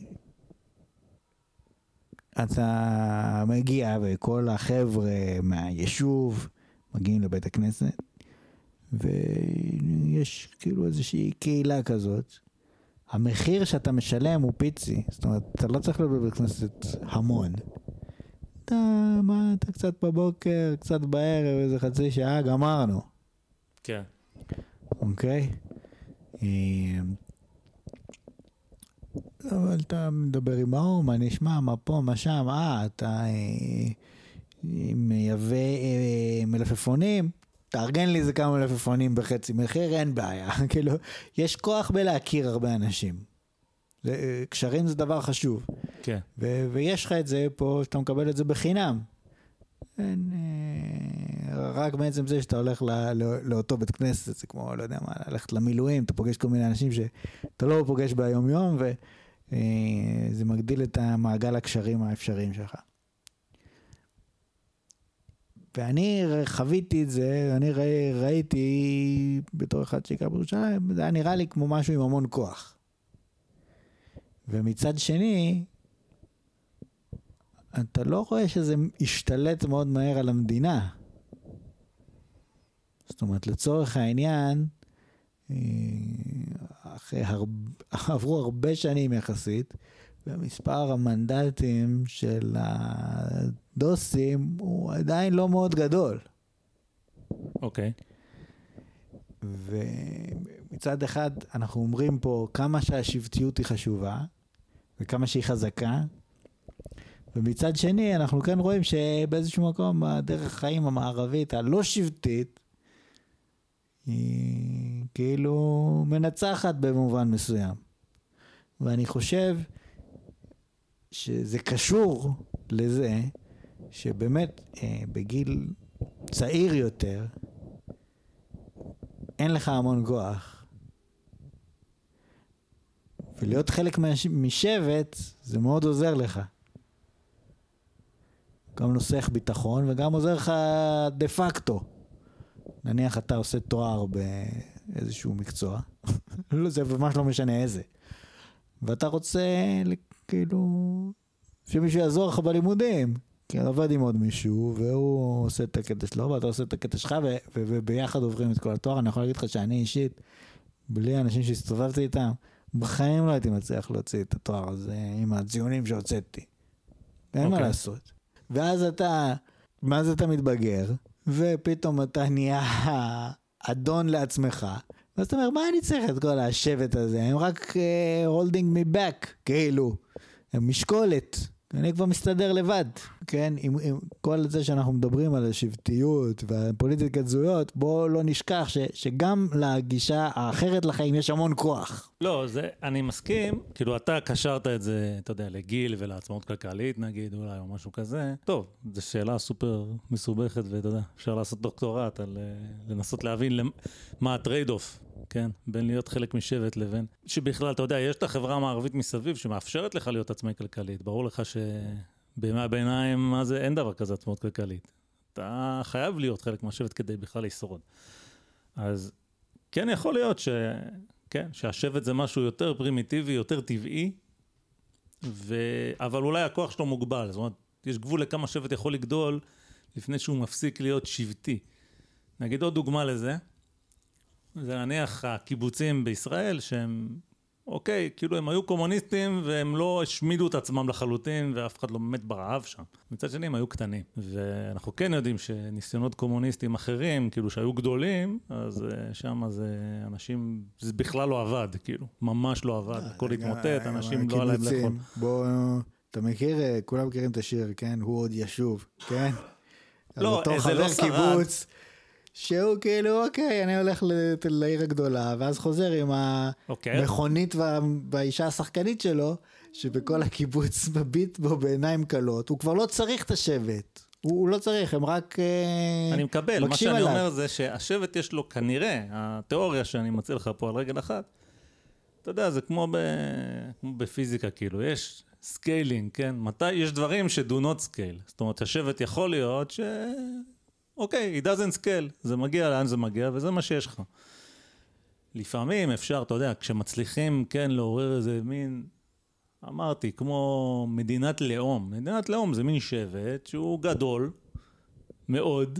אתה מגיע וכל החבר'ה מהיישוב מגיעים לבית הכנסת, ויש כאילו איזושהי קהילה כזאת. המחיר שאתה משלם הוא פיצי, זאת אומרת, אתה לא צריך להיות בבית כנסת המון. אתה, מה, אתה קצת בבוקר, קצת בערב, איזה חצי שעה, גמרנו. כן. אוקיי? אה, אבל אתה מדבר עם ההוא, מה נשמע, מה פה, מה שם, אה, אתה אה, מייבא אה, מלפפונים, תארגן לי איזה כמה מלפפונים בחצי מחיר, אין בעיה. כאילו, יש כוח בלהכיר הרבה אנשים. אה, קשרים זה דבר חשוב. כן. ו- ויש לך את זה פה, שאתה מקבל את זה בחינם. אין, אה, רק בעצם זה שאתה הולך לא, לא, לאותו בית כנסת, זה כמו, לא יודע מה, ללכת למילואים, אתה פוגש כל מיני אנשים שאתה לא פוגש ביום יום, וזה מגדיל את המעגל הקשרים האפשריים שלך. ואני חוויתי את זה, אני ראי, ראיתי בתור אחד שיקר בירושלים, זה היה נראה לי כמו משהו עם המון כוח. ומצד שני, אתה לא רואה שזה השתלט מאוד מהר על המדינה. זאת אומרת, לצורך העניין, אה, אחרי הרבה, עברו הרבה שנים יחסית, ומספר המנדטים של הדוסים הוא עדיין לא מאוד גדול. אוקיי. ומצד אחד אנחנו אומרים פה כמה שהשבטיות היא חשובה, וכמה שהיא חזקה, ומצד שני אנחנו כן רואים שבאיזשהו מקום הדרך החיים המערבית הלא שבטית, היא כאילו מנצחת במובן מסוים. ואני חושב שזה קשור לזה שבאמת אה, בגיל צעיר יותר אין לך המון כוח. ולהיות חלק משבט זה מאוד עוזר לך. גם נוסח ביטחון וגם עוזר לך דה פקטו. נניח אתה עושה תואר באיזשהו מקצוע, לא, זה ממש לא משנה איזה. ואתה רוצה כאילו שמישהו יעזור לך בלימודים. כי אתה עובד עם עוד מישהו, והוא עושה את הקטע שלו, ואתה עושה את הקטע שלך, וביחד עוברים את כל התואר. אני יכול להגיד לך שאני אישית, בלי האנשים שהסתובבתי איתם, בחיים לא הייתי מצליח להוציא את התואר הזה עם הציונים שהוצאתי. אין okay. מה אוקיי. לעשות. ואז אתה, מה זה אתה מתבגר, ופתאום אתה נהיה אדון לעצמך, ואז אתה אומר, מה אני צריך את כל השבט הזה? הם רק uh, holding me back, כאילו. משקולת. אני כבר מסתדר לבד, כן? עם, עם כל זה שאנחנו מדברים על השבטיות והפוליטיקת זהויות, בואו לא נשכח ש, שגם לגישה האחרת לחיים יש המון כוח. לא, זה, אני מסכים, כאילו אתה קשרת את זה, אתה יודע, לגיל ולעצמאות כלכלית נגיד, אולי, או משהו כזה. טוב, זו שאלה סופר מסובכת, ואתה יודע, אפשר לעשות דוקטורט על אה, לנסות להבין מה ה trade-off כן, בין להיות חלק משבט לבין... שבכלל, אתה יודע, יש את החברה המערבית מסביב שמאפשרת לך להיות עצמאי כלכלית. ברור לך שבימי הביניים, מה זה, אין דבר כזה עצמאות כלכלית. אתה חייב להיות חלק מהשבט כדי בכלל לשרוד. אז כן יכול להיות ש... כן, שהשבט זה משהו יותר פרימיטיבי, יותר טבעי, ו... אבל אולי הכוח שלו מוגבל. זאת אומרת, יש גבול לכמה שבט יכול לגדול לפני שהוא מפסיק להיות שבטי. נגיד עוד דוגמה לזה, זה נניח הקיבוצים בישראל שהם, אוקיי, כאילו הם היו קומוניסטים והם לא השמידו את עצמם לחלוטין ואף אחד לא מת ברעב שם. מצד שני הם היו קטנים. ואנחנו כן יודעים שניסיונות קומוניסטים אחרים, כאילו שהיו גדולים, אז אה, שם זה אנשים, זה בכלל לא עבד, כאילו, ממש לא עבד, הכל התמוטט, אנשים לא היה להם לאכול. בוא, אתה מכיר, אה, כולם מכירים את השיר, כן? הוא עוד ישוב, כן? לא, זה לא שרד. שהוא כאילו, אוקיי, אני הולך לעיר הגדולה, ואז חוזר עם אוקיי. המכונית וה, והאישה השחקנית שלו, שבכל הקיבוץ מביט בו בעיניים כלות, הוא כבר לא צריך את השבט. הוא, הוא לא צריך, הם רק uh, אני מקבל, מה שאני עליו. אומר זה שהשבט יש לו כנראה, התיאוריה שאני מציע לך פה על רגל אחת, אתה יודע, זה כמו, ב, כמו בפיזיקה, כאילו, יש scaling, כן? מתי, יש דברים ש-do not scale. זאת אומרת, השבט יכול להיות ש... אוקיי, it doesn't scale, זה מגיע לאן זה מגיע וזה מה שיש לך. לפעמים אפשר, אתה יודע, כשמצליחים, כן, לעורר איזה מין אמרתי, כמו מדינת לאום. מדינת לאום זה מין שבט שהוא גדול מאוד,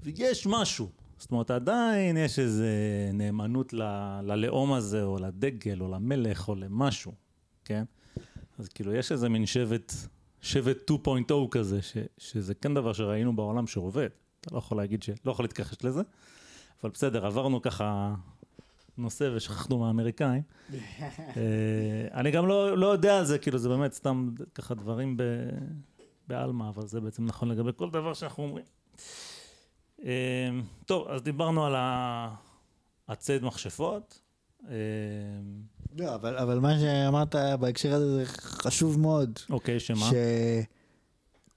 ויש משהו. זאת אומרת, עדיין יש איזו נאמנות ל, ללאום הזה, או לדגל, או למלך, או למשהו, כן? אז כאילו, יש איזה מין שבט, שבט 2.0 כזה, ש, שזה כן דבר שראינו בעולם שעובד. אתה לא יכול להגיד ש... לא יכול להתכחש לזה, אבל בסדר, עברנו ככה נושא ושכחנו מהאמריקאים. אה, אני גם לא, לא יודע על זה, כאילו, זה באמת סתם ככה דברים ב, בעלמא, אבל זה בעצם נכון לגבי כל דבר שאנחנו אומרים. אה, טוב, אז דיברנו על הציד מכשפות. אה, לא, אבל, אבל מה שאמרת בהקשר הזה זה חשוב מאוד. אוקיי, שמה?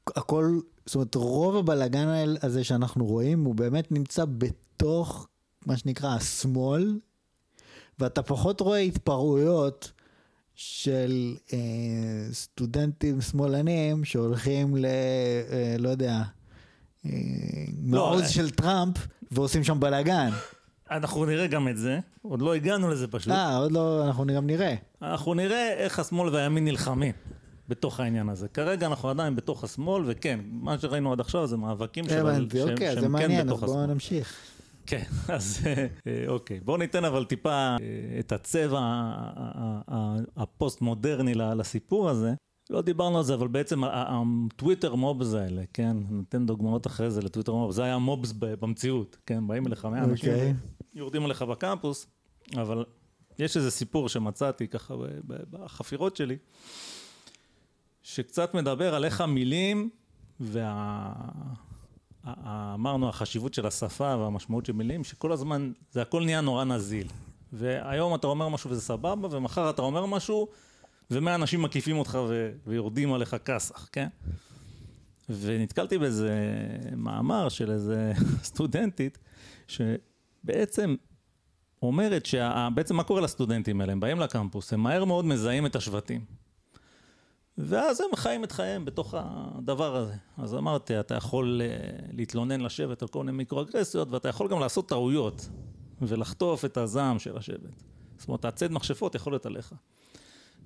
שהכל, זאת אומרת, רוב הבלאגן הזה שאנחנו רואים, הוא באמת נמצא בתוך מה שנקרא השמאל, ואתה פחות רואה התפרעויות של אה, סטודנטים שמאלנים שהולכים ל... אה, לא יודע, אה, לא, מעוז אה. של טראמפ ועושים שם בלאגן. אנחנו נראה גם את זה, עוד לא הגענו לזה פשוט. אה, עוד לא, אנחנו גם נראה. אנחנו נראה איך השמאל והימין נלחמים בתוך העניין הזה. כרגע אנחנו עדיין בתוך השמאל, וכן, מה שראינו עד עכשיו זה מאבקים של- הבנתי, שהם- אוקיי, שהם זה כן מעניין, אז בואו. נמשיך. כן, אז אה, אוקיי. בואו ניתן אבל טיפה אה, את הצבע הפוסט-מודרני לסיפור הזה. לא דיברנו על זה, אבל בעצם ה Twitter mobs האלה, כן? ניתן דוגמאות אחרי זה ל Twitter mobs. זה היה mobs במציאות, כן? באים אליך מאה אנשים, אוקיי. יורדים עליך בקמפוס, אבל יש איזה סיפור שמצאתי ככה בחפירות שלי, שקצת מדבר על איך המילים וה... ה- ה- אמרנו החשיבות של השפה והמשמעות של מילים, שכל הזמן זה הכל נהיה נורא נזיל. והיום אתה אומר משהו וזה סבבה, ומחר אתה אומר משהו, ומאה אנשים מקיפים אותך ו- ויורדים עליך כסח, כן? ונתקלתי באיזה מאמר של איזה סטודנטית, שבעצם אומרת שבעצם מה קורה לסטודנטים האלה? הם באים לקמפוס, הם מהר מאוד מזהים את השבטים. ואז הם חיים את חייהם בתוך הדבר הזה. אז אמרתי, אתה יכול אה, להתלונן לשבט על כל מיני מיקרואגרסיות, ואתה יכול גם לעשות טעויות, ולחטוף את הזעם של השבט. זאת אומרת, הצד מכשפות יכול להיות עליך.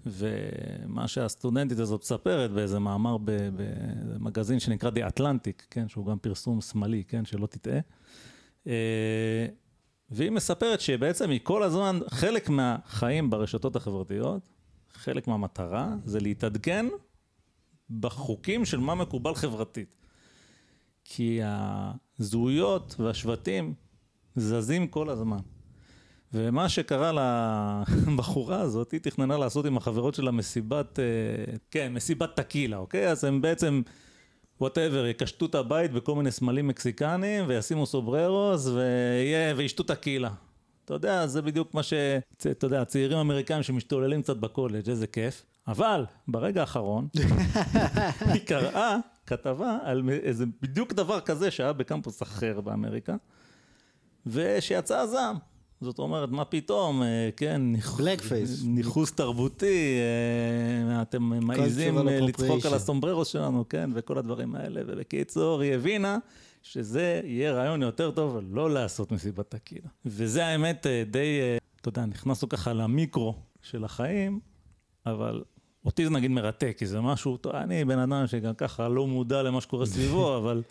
ומה שהסטודנטית הזאת מספרת באיזה מאמר במגזין שנקרא The Atlantic, כן, שהוא גם פרסום שמאלי, כן, שלא תטעה. אה, והיא מספרת שבעצם היא כל הזמן, חלק מהחיים ברשתות החברתיות, חלק מהמטרה זה להתעדכן בחוקים של מה מקובל חברתית. כי הזהויות והשבטים זזים כל הזמן. ומה שקרה לבחורה הזאת, היא תכננה לעשות עם החברות שלה מסיבת, אה, כן, מסיבת טקילה, אוקיי? אז הם בעצם, whatever, יקשטו את הבית בכל מיני סמלים מקסיקנים, וישימו סומבררוס, ויהיה, וישתו טקילה. אתה יודע, זה בדיוק מה ש... אתה יודע, הצעירים האמריקאים שמשתוללים קצת בקולג', איזה כיף. אבל, ברגע האחרון, היא קראה כתבה על איזה בדיוק דבר כזה שהיה בקמפוס אחר באמריקה, ושיצא הזעם. זאת אומרת, מה פתאום, אה, כן. ניכוס תרבותי, אה, אתם מעיזים אה, לצחוק על. הסומבררו שלנו, כן, וכל הדברים האלה, ובקיצור, היא הבינה שזה יהיה רעיון יותר טוב לא לעשות מסיבת טקילה. וזה האמת די, אתה יודע, נכנסנו ככה למיקרו של החיים, אבל אותי זה נגיד מרתק, כי זה משהו, אני בן אדם שגם ככה לא מודע למה שקורה סביבו, אבל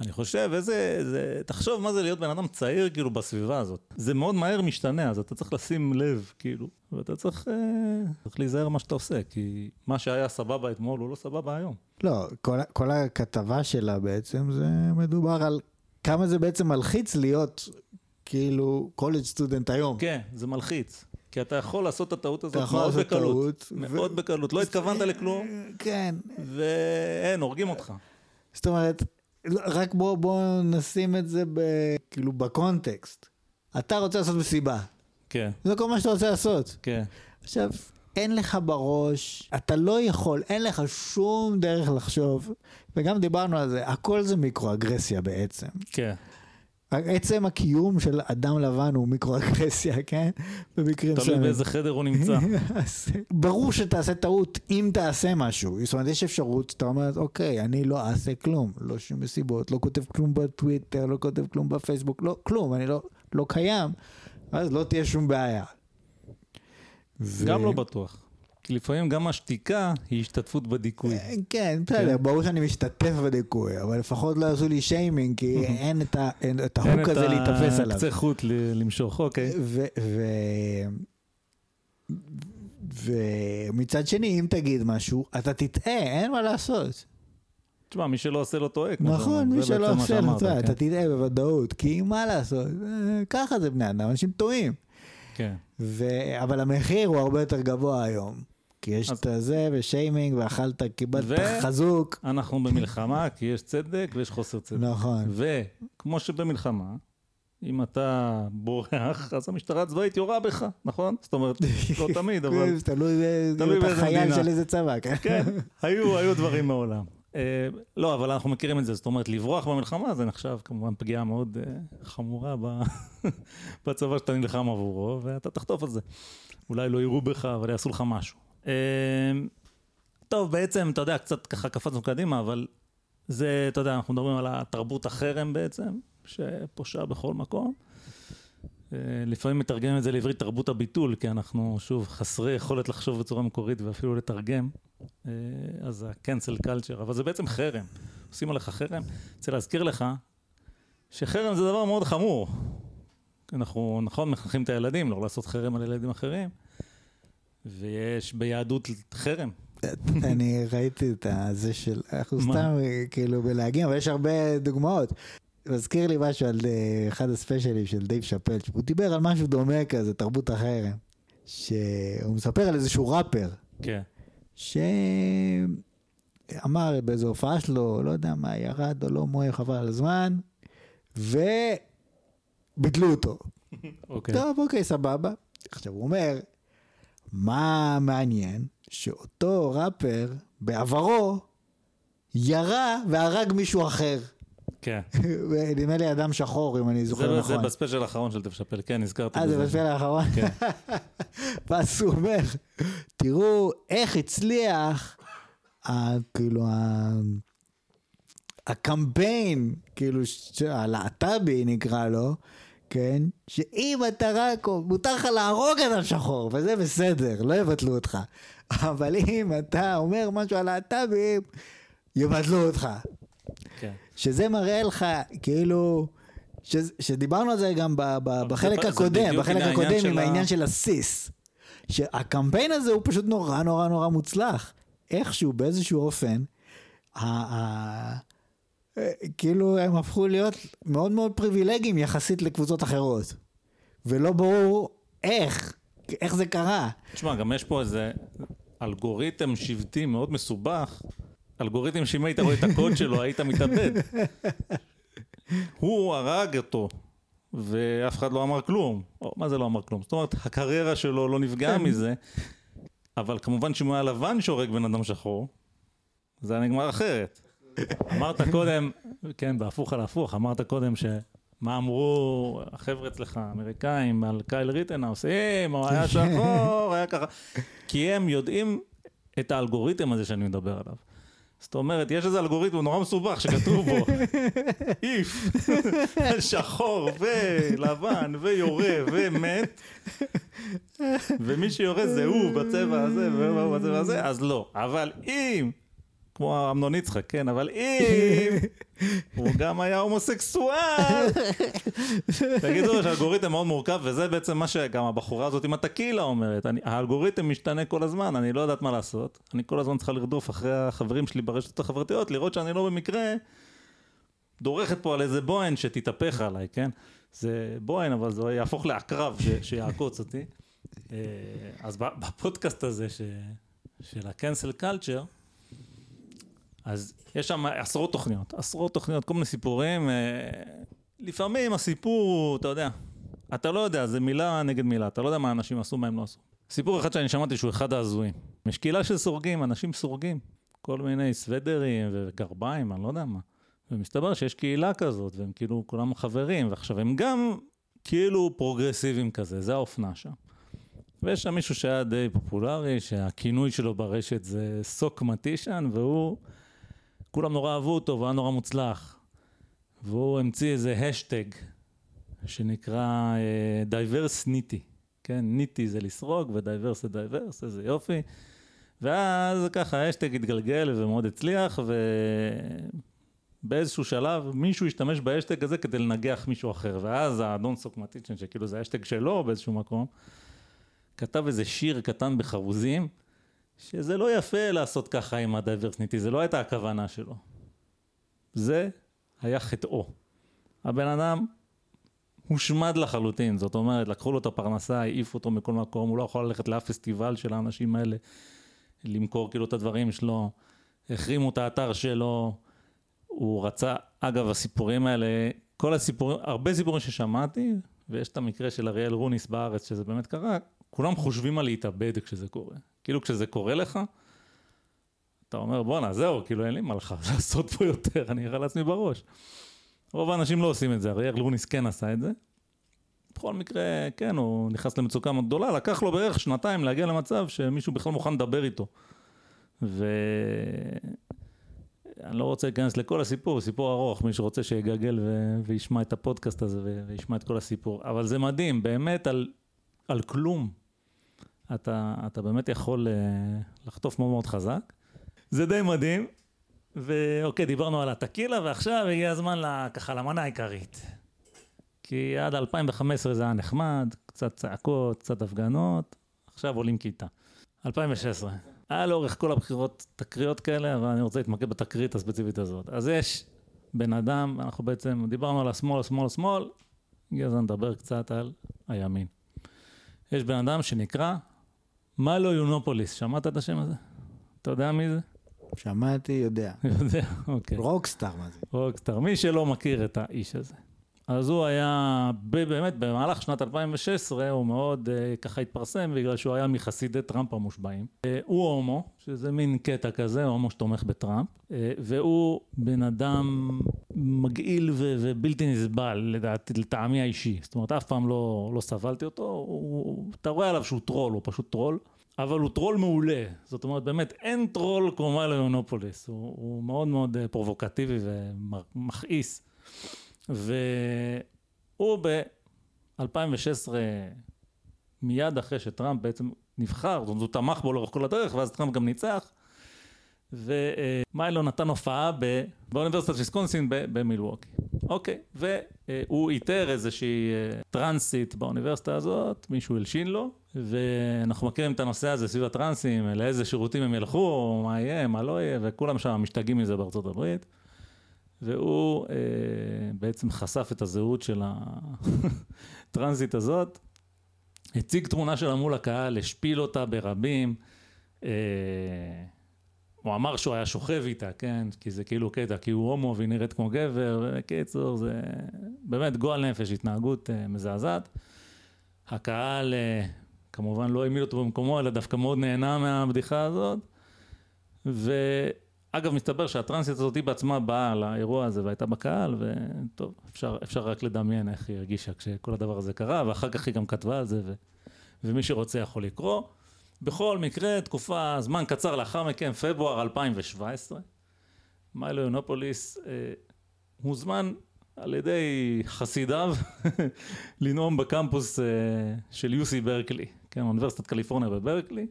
אני חושב, איזה, זה, תחשוב מה זה להיות בן אדם צעיר כאילו בסביבה הזאת. זה מאוד מהר משתנה, אז אתה צריך לשים לב, כאילו, ואתה צריך, אה, צריך להיזהר מה שאתה עושה, כי מה שהיה סבבה אתמול הוא לא סבבה היום. לא, כל, כל הכתבה שלה בעצם זה מדובר על כמה זה בעצם מלחיץ להיות כאילו קולג' סטודנט היום. כן, זה מלחיץ. כי אתה יכול לעשות את הטעות הזאת מאוד בקלות. טעות, מאוד בקלות. לא התכוונת לכלום, כן, ואין, הורגים אותך. זאת אומרת, רק בוא, בוא נשים את זה ב, כאילו בקונטקסט. אתה רוצה לעשות מסיבה, כן, זה כל מה שאתה רוצה לעשות. כן. עכשיו, אין לך בראש, אתה לא יכול, אין לך שום דרך לחשוב, וגם דיברנו על זה, הכל זה מיקרואגרסיה בעצם. כן, עצם הקיום של אדם לבן הוא מיקרואגרסיה, כן? במקרים תלוי מסוימים. באיזה חדר הוא נמצא. ברור שתעשה טעות אם תעשה משהו. זאת אומרת, יש אפשרות שאתה אומר, אוקיי, אני לא אעשה כלום. לא שום מסיבות, לא כותב כלום בטוויטר, לא כותב כלום בפייסבוק, לא, כלום, אני לא, לא קיים. אז לא תהיה שום בעיה. ו- גם לא בטוח. כי לפעמים גם השתיקה היא השתתפות בדיכוי. אה, כן, בסדר, ברור שאני משתתף בדיכוי, אבל לפחות לא יעשו לי שיימינג, כי אין את אין ההוק הזה להתאפס אין עליו. את הקצה חוט ל- למשוך, אוקיי. ומצד שני, אם תגיד משהו, אתה תטעה, אין מה לעשות. תשמע, מי שלא עושה לא טועה. נכון. מי שלא עושה, שאמרת, אתה כן. אתה תטעה בוודאות, כי מה לעשות, אה, ככה זה בני אדם, אנשים טועים. כן. ו- אבל המחיר הוא הרבה יותר גבוה היום. כי יש אז- את הזה ושיימינג, ואכלת, קיבלת ו- חזוק. אנחנו במלחמה כי יש צדק ויש חוסר צדק. נכון. וכמו שבמלחמה, אם אתה בורח, אז המשטרה הצבאית יורה בך, נכון? זאת אומרת, לא תמיד, אבל... תלוי באיזה חייל. של איזה צבא, כן? כן, היו, היו דברים מעולם. אה, לא, אבל אנחנו מכירים את זה, זאת אומרת, לברוח במלחמה זה נחשב כמובן פגיעה מאוד אה, חמורה ב- בצבא שאתה נלחם עבורו, ואתה תחטוף על זה. אולי לא יראו בך, אבל יעשו לך משהו. אה, טוב, בעצם, אתה יודע, קצת ככה קפצנו קדימה, אבל זה, אתה יודע, אנחנו מדברים על התרבות החרם בעצם, שפושה בכל מקום. אה, לפעמים מתרגמים את זה לעברית תרבות הביטול, כי אנחנו, שוב, חסרי יכולת לחשוב בצורה מקורית ואפילו לתרגם. אה, אז ה-cancel culture, אבל זה בעצם חרם. עושים עליך חרם. רוצה להזכיר לך שחרם זה דבר מאוד חמור. אנחנו, נכון, מחנכים את הילדים לא לעשות חרם על ילדים אחרים, ויש ביהדות חרם. אני ראיתי את הזה של, אנחנו? סתם כאילו בלהגים, אבל יש הרבה דוגמאות. מזכיר לי משהו על אה, אחד הספיישלים של דייב שאפל, הוא דיבר על משהו דומה כזה, תרבות החרם. שהוא מספר על איזשהו ראפר, כן. שאמר באיזו הופעה שלו, לא יודע מה, ירד או לא מוהר, חבל על הזמן, וביטלו אותו. אוקיי. טוב, אוקיי, סבבה. עכשיו, הוא אומר, מה מעניין? שאותו ראפר, בעברו, ירה והרג מישהו אחר. כן. נדמה לי אדם שחור, אם אני זה, זוכר זה נכון. בספיישל האחרון של דייב שאפל, כן, נזכרתי אה, זה בספיישל האחרון? כן. ואז הוא אומר, תראו איך הצליח, כאילו, הקמפיין, כאילו, הלהט"בי נקרא לו, כן? שאם אתה רק, מותר לך להרוג אדם שחור, וזה בסדר, לא יבטלו אותך. אבל אם אתה אומר משהו על להט"בים, יבטלו אותך. כן. שזה מראה לך, כאילו, ש, שדיברנו על זה גם ב, ב, בחלק זה הקודם, בחלק הקודם עם העניין של הסיס. שהקמפיין הזה הוא פשוט נורא נורא נורא מוצלח. איכשהו, באיזשהו אופן, כאילו הם הפכו להיות מאוד מאוד פריבילגיים יחסית לקבוצות אחרות. ולא ברור איך, איך זה קרה. תשמע, גם יש פה איזה אלגוריתם שבטי מאוד מסובך. אלגוריתם שאם היית רואה את הקוד שלו, היית מתאבד. הוא הרג אותו, ואף אחד לא אמר כלום. או, מה זה לא אמר כלום? זאת אומרת, הקריירה שלו לא נפגעה מזה, אבל כמובן שאם הוא היה לבן שהורג בן אדם שחור, זה היה נגמר אחרת. אמרת קודם, כן, בהפוך על הפוך, אמרת קודם ש... מה אמרו החבר'ה אצלך, האמריקאים, על קייל ריטנהאוס, אם הוא היה שחור, היה ככה. כי הם יודעים את האלגוריתם הזה שאני מדבר עליו. זאת אומרת, יש איזה אלגוריתם נורא מסובך שכתוב בו, איף, שחור ולבן ויורה ומת, ומי שיורה זה הוא בצבע הזה והוא בצבע הזה, אז לא. אבל אם, כמו אמנון יצחק, כן, אבל אם הוא גם היה הומוסקסואל, תגידו, יש אלגוריתם מאוד מורכב, וזה בעצם מה שגם הבחורה הזאת עם הטקילה אומרת. אני, האלגוריתם משתנה כל הזמן, אני לא יודעת מה לעשות. אני כל הזמן צריכה לרדוף אחרי החברים שלי ברשתות החברתיות, לראות שאני לא במקרה דורכת פה על איזה בוהן שתתהפך עליי, כן? זה בוהן, אבל זה יהפוך לעקרב ש, שיעקוץ אותי. אה, אז בפודקאסט הזה ש, של ה-cancel culture, אז יש שם עשרות תוכניות, עשרות תוכניות, כל מיני סיפורים. אה, לפעמים הסיפור אתה יודע, אתה לא יודע, זה מילה נגד מילה, אתה לא יודע מה אנשים עשו, מה הם לא עשו. סיפור אחד שאני שמעתי שהוא אחד ההזויים. יש קהילה של סורגים, אנשים סורגים. כל מיני סוודרים וגרביים, אני לא יודע מה. ומסתבר שיש קהילה כזאת, והם כאילו כולם חברים, ועכשיו הם גם כאילו פרוגרסיביים כזה, זה האופנה שם. ויש שם מישהו שהיה די פופולרי, שהכינוי שלו ברשת זה Sockmatician, והוא, כולם נורא אהבו אותו, והוא היה נורא מוצלח. והוא המציא איזה האשטג שנקרא diversknitty. כן, knitty זה לסרוג ו divers זה diverse, איזה יופי. ואז ככה האשטג התגלגל ומאוד הצליח, ובאיזשהו שלב מישהו השתמש באשטג הזה כדי לנגח מישהו אחר, ואז האדון Sockmatician, שכאילו זה האשטג שלו באיזשהו מקום, כתב איזה שיר קטן בחרוזים, שזה לא יפה לעשות ככה עם ה diversknitty, זה לא הייתה הכוונה שלו. זה היה חטאו. הבן אדם הושמד לחלוטין, זאת אומרת, לקחו לו את הפרנסה, העיפו אותו מכל מקום, הוא לא יכול ללכת לאף פסטיבל של האנשים האלה, למכור כאילו את הדברים שלו, החרימו את האתר שלו, הוא רצה, אגב הסיפורים האלה, כל הסיפורים, הרבה סיפורים ששמעתי, ויש את המקרה של אריאל רוניס בארץ, שזה באמת קרה, כולם חושבים על להתאבד כשזה קורה. כאילו כשזה קורה לך, אתה אומר בואנה זהו, כאילו אין לי מה לך לעשות פה יותר, אני אראה לעצמי בראש. רוב האנשים לא עושים את זה, אריאל רוניס כן עשה את זה. בכל מקרה, כן, הוא נכנס למצוקה מאוד גדולה, לקח לו בערך שנתיים להגיע למצב שמישהו בכלל מוכן לדבר איתו. ואני לא רוצה להיכנס לכל הסיפור, סיפור ארוך, מי שרוצה שיגגל ו... וישמע את הפודקאסט הזה ו... וישמע את כל הסיפור. אבל זה מדהים, באמת על, על כלום. אתה, אתה באמת יכול אה, לחטוף מאוד מאוד חזק. זה די מדהים. ואוקיי, דיברנו על הטקילה, ועכשיו הגיע הזמן ככה למנה העיקרית. כי עד 2015 זה היה נחמד, קצת צעקות, קצת הפגנות, עכשיו עולים כיתה. 2016. היה לאורך כל הבחירות תקריות כאלה, אבל אני רוצה להתמקד בתקרית הספציפית הזאת. אז יש בן אדם, אנחנו בעצם דיברנו על השמאל, שמאל, שמאל, הגיע הזמן לדבר קצת על הימין. יש בן אדם שנקרא מלו יונופוליס, שמעת את השם הזה? אתה יודע מי זה? שמעתי, יודע. יודע, אוקיי. רוקסטאר, מה זה? רוקסטאר, מי שלא מכיר את האיש הזה. אז הוא היה, באמת, במהלך שנת 2016 הוא מאוד אה, ככה התפרסם בגלל שהוא היה מחסידי טראמפ המושבעים. אה, הוא הומו, שזה מין קטע כזה, הומו שתומך בטראמפ, אה, והוא בן אדם מגעיל ו- ובלתי נסבל, לדעתי, לטעמי האישי. זאת אומרת, אף פעם לא, לא סבלתי אותו, הוא, אתה רואה עליו שהוא טרול, הוא פשוט טרול. אבל הוא טרול מעולה, זאת אומרת באמת אין טרול כמו מיילו יונופוליס, הוא, הוא מאוד מאוד פרובוקטיבי ומכעיס. והוא ב-2016, מיד אחרי שטראמפ בעצם נבחר, זאת אומרת הוא תמך בו לאורך כל הדרך, ואז טראמפ גם ניצח, ומיילו נתן הופעה ב... באוניברסיטת ויסקונסין במילווקי. אוקיי, והוא איתר איזושהי אה, טרנסית באוניברסיטה הזאת, מישהו הלשין לו, ואנחנו מכירים את הנושא הזה סביב הטרנסים, לאיזה שירותים הם ילכו, מה יהיה, מה לא יהיה, וכולם שם משתגעים מזה בארצות הברית. והוא אה, בעצם חשף את הזהות של הטרנזיט הזאת, הציג תמונה שלה מול הקהל, השפיל אותה ברבים, אה, הוא אמר שהוא היה שוכב איתה, כן, כי זה כאילו קטע, כי הוא הומו והיא נראית כמו גבר, בקיצור זה באמת גועל נפש, התנהגות אה, מזעזעת. הקהל אה, כמובן לא העמיד אותו במקומו, אלא דווקא מאוד נהנה מהבדיחה הזאת. ו... אגב, מסתבר שהטרנסית הזאת היא בעצמה באה לאירוע הזה והייתה בקהל, וטוב, אפשר, אפשר רק לדמיין איך היא הרגישה כשכל הדבר הזה קרה, ואחר כך היא גם כתבה על זה, ו, ומי שרוצה יכול לקרוא. בכל מקרה, תקופה, זמן קצר לאחר מכן, פברואר 2017, מיילו יונופוליס אה, הוזמן על ידי חסידיו לנאום בקמפוס אה, של יוסי ברקלי, כן, אוניברסיטת קליפורניה בברקלי,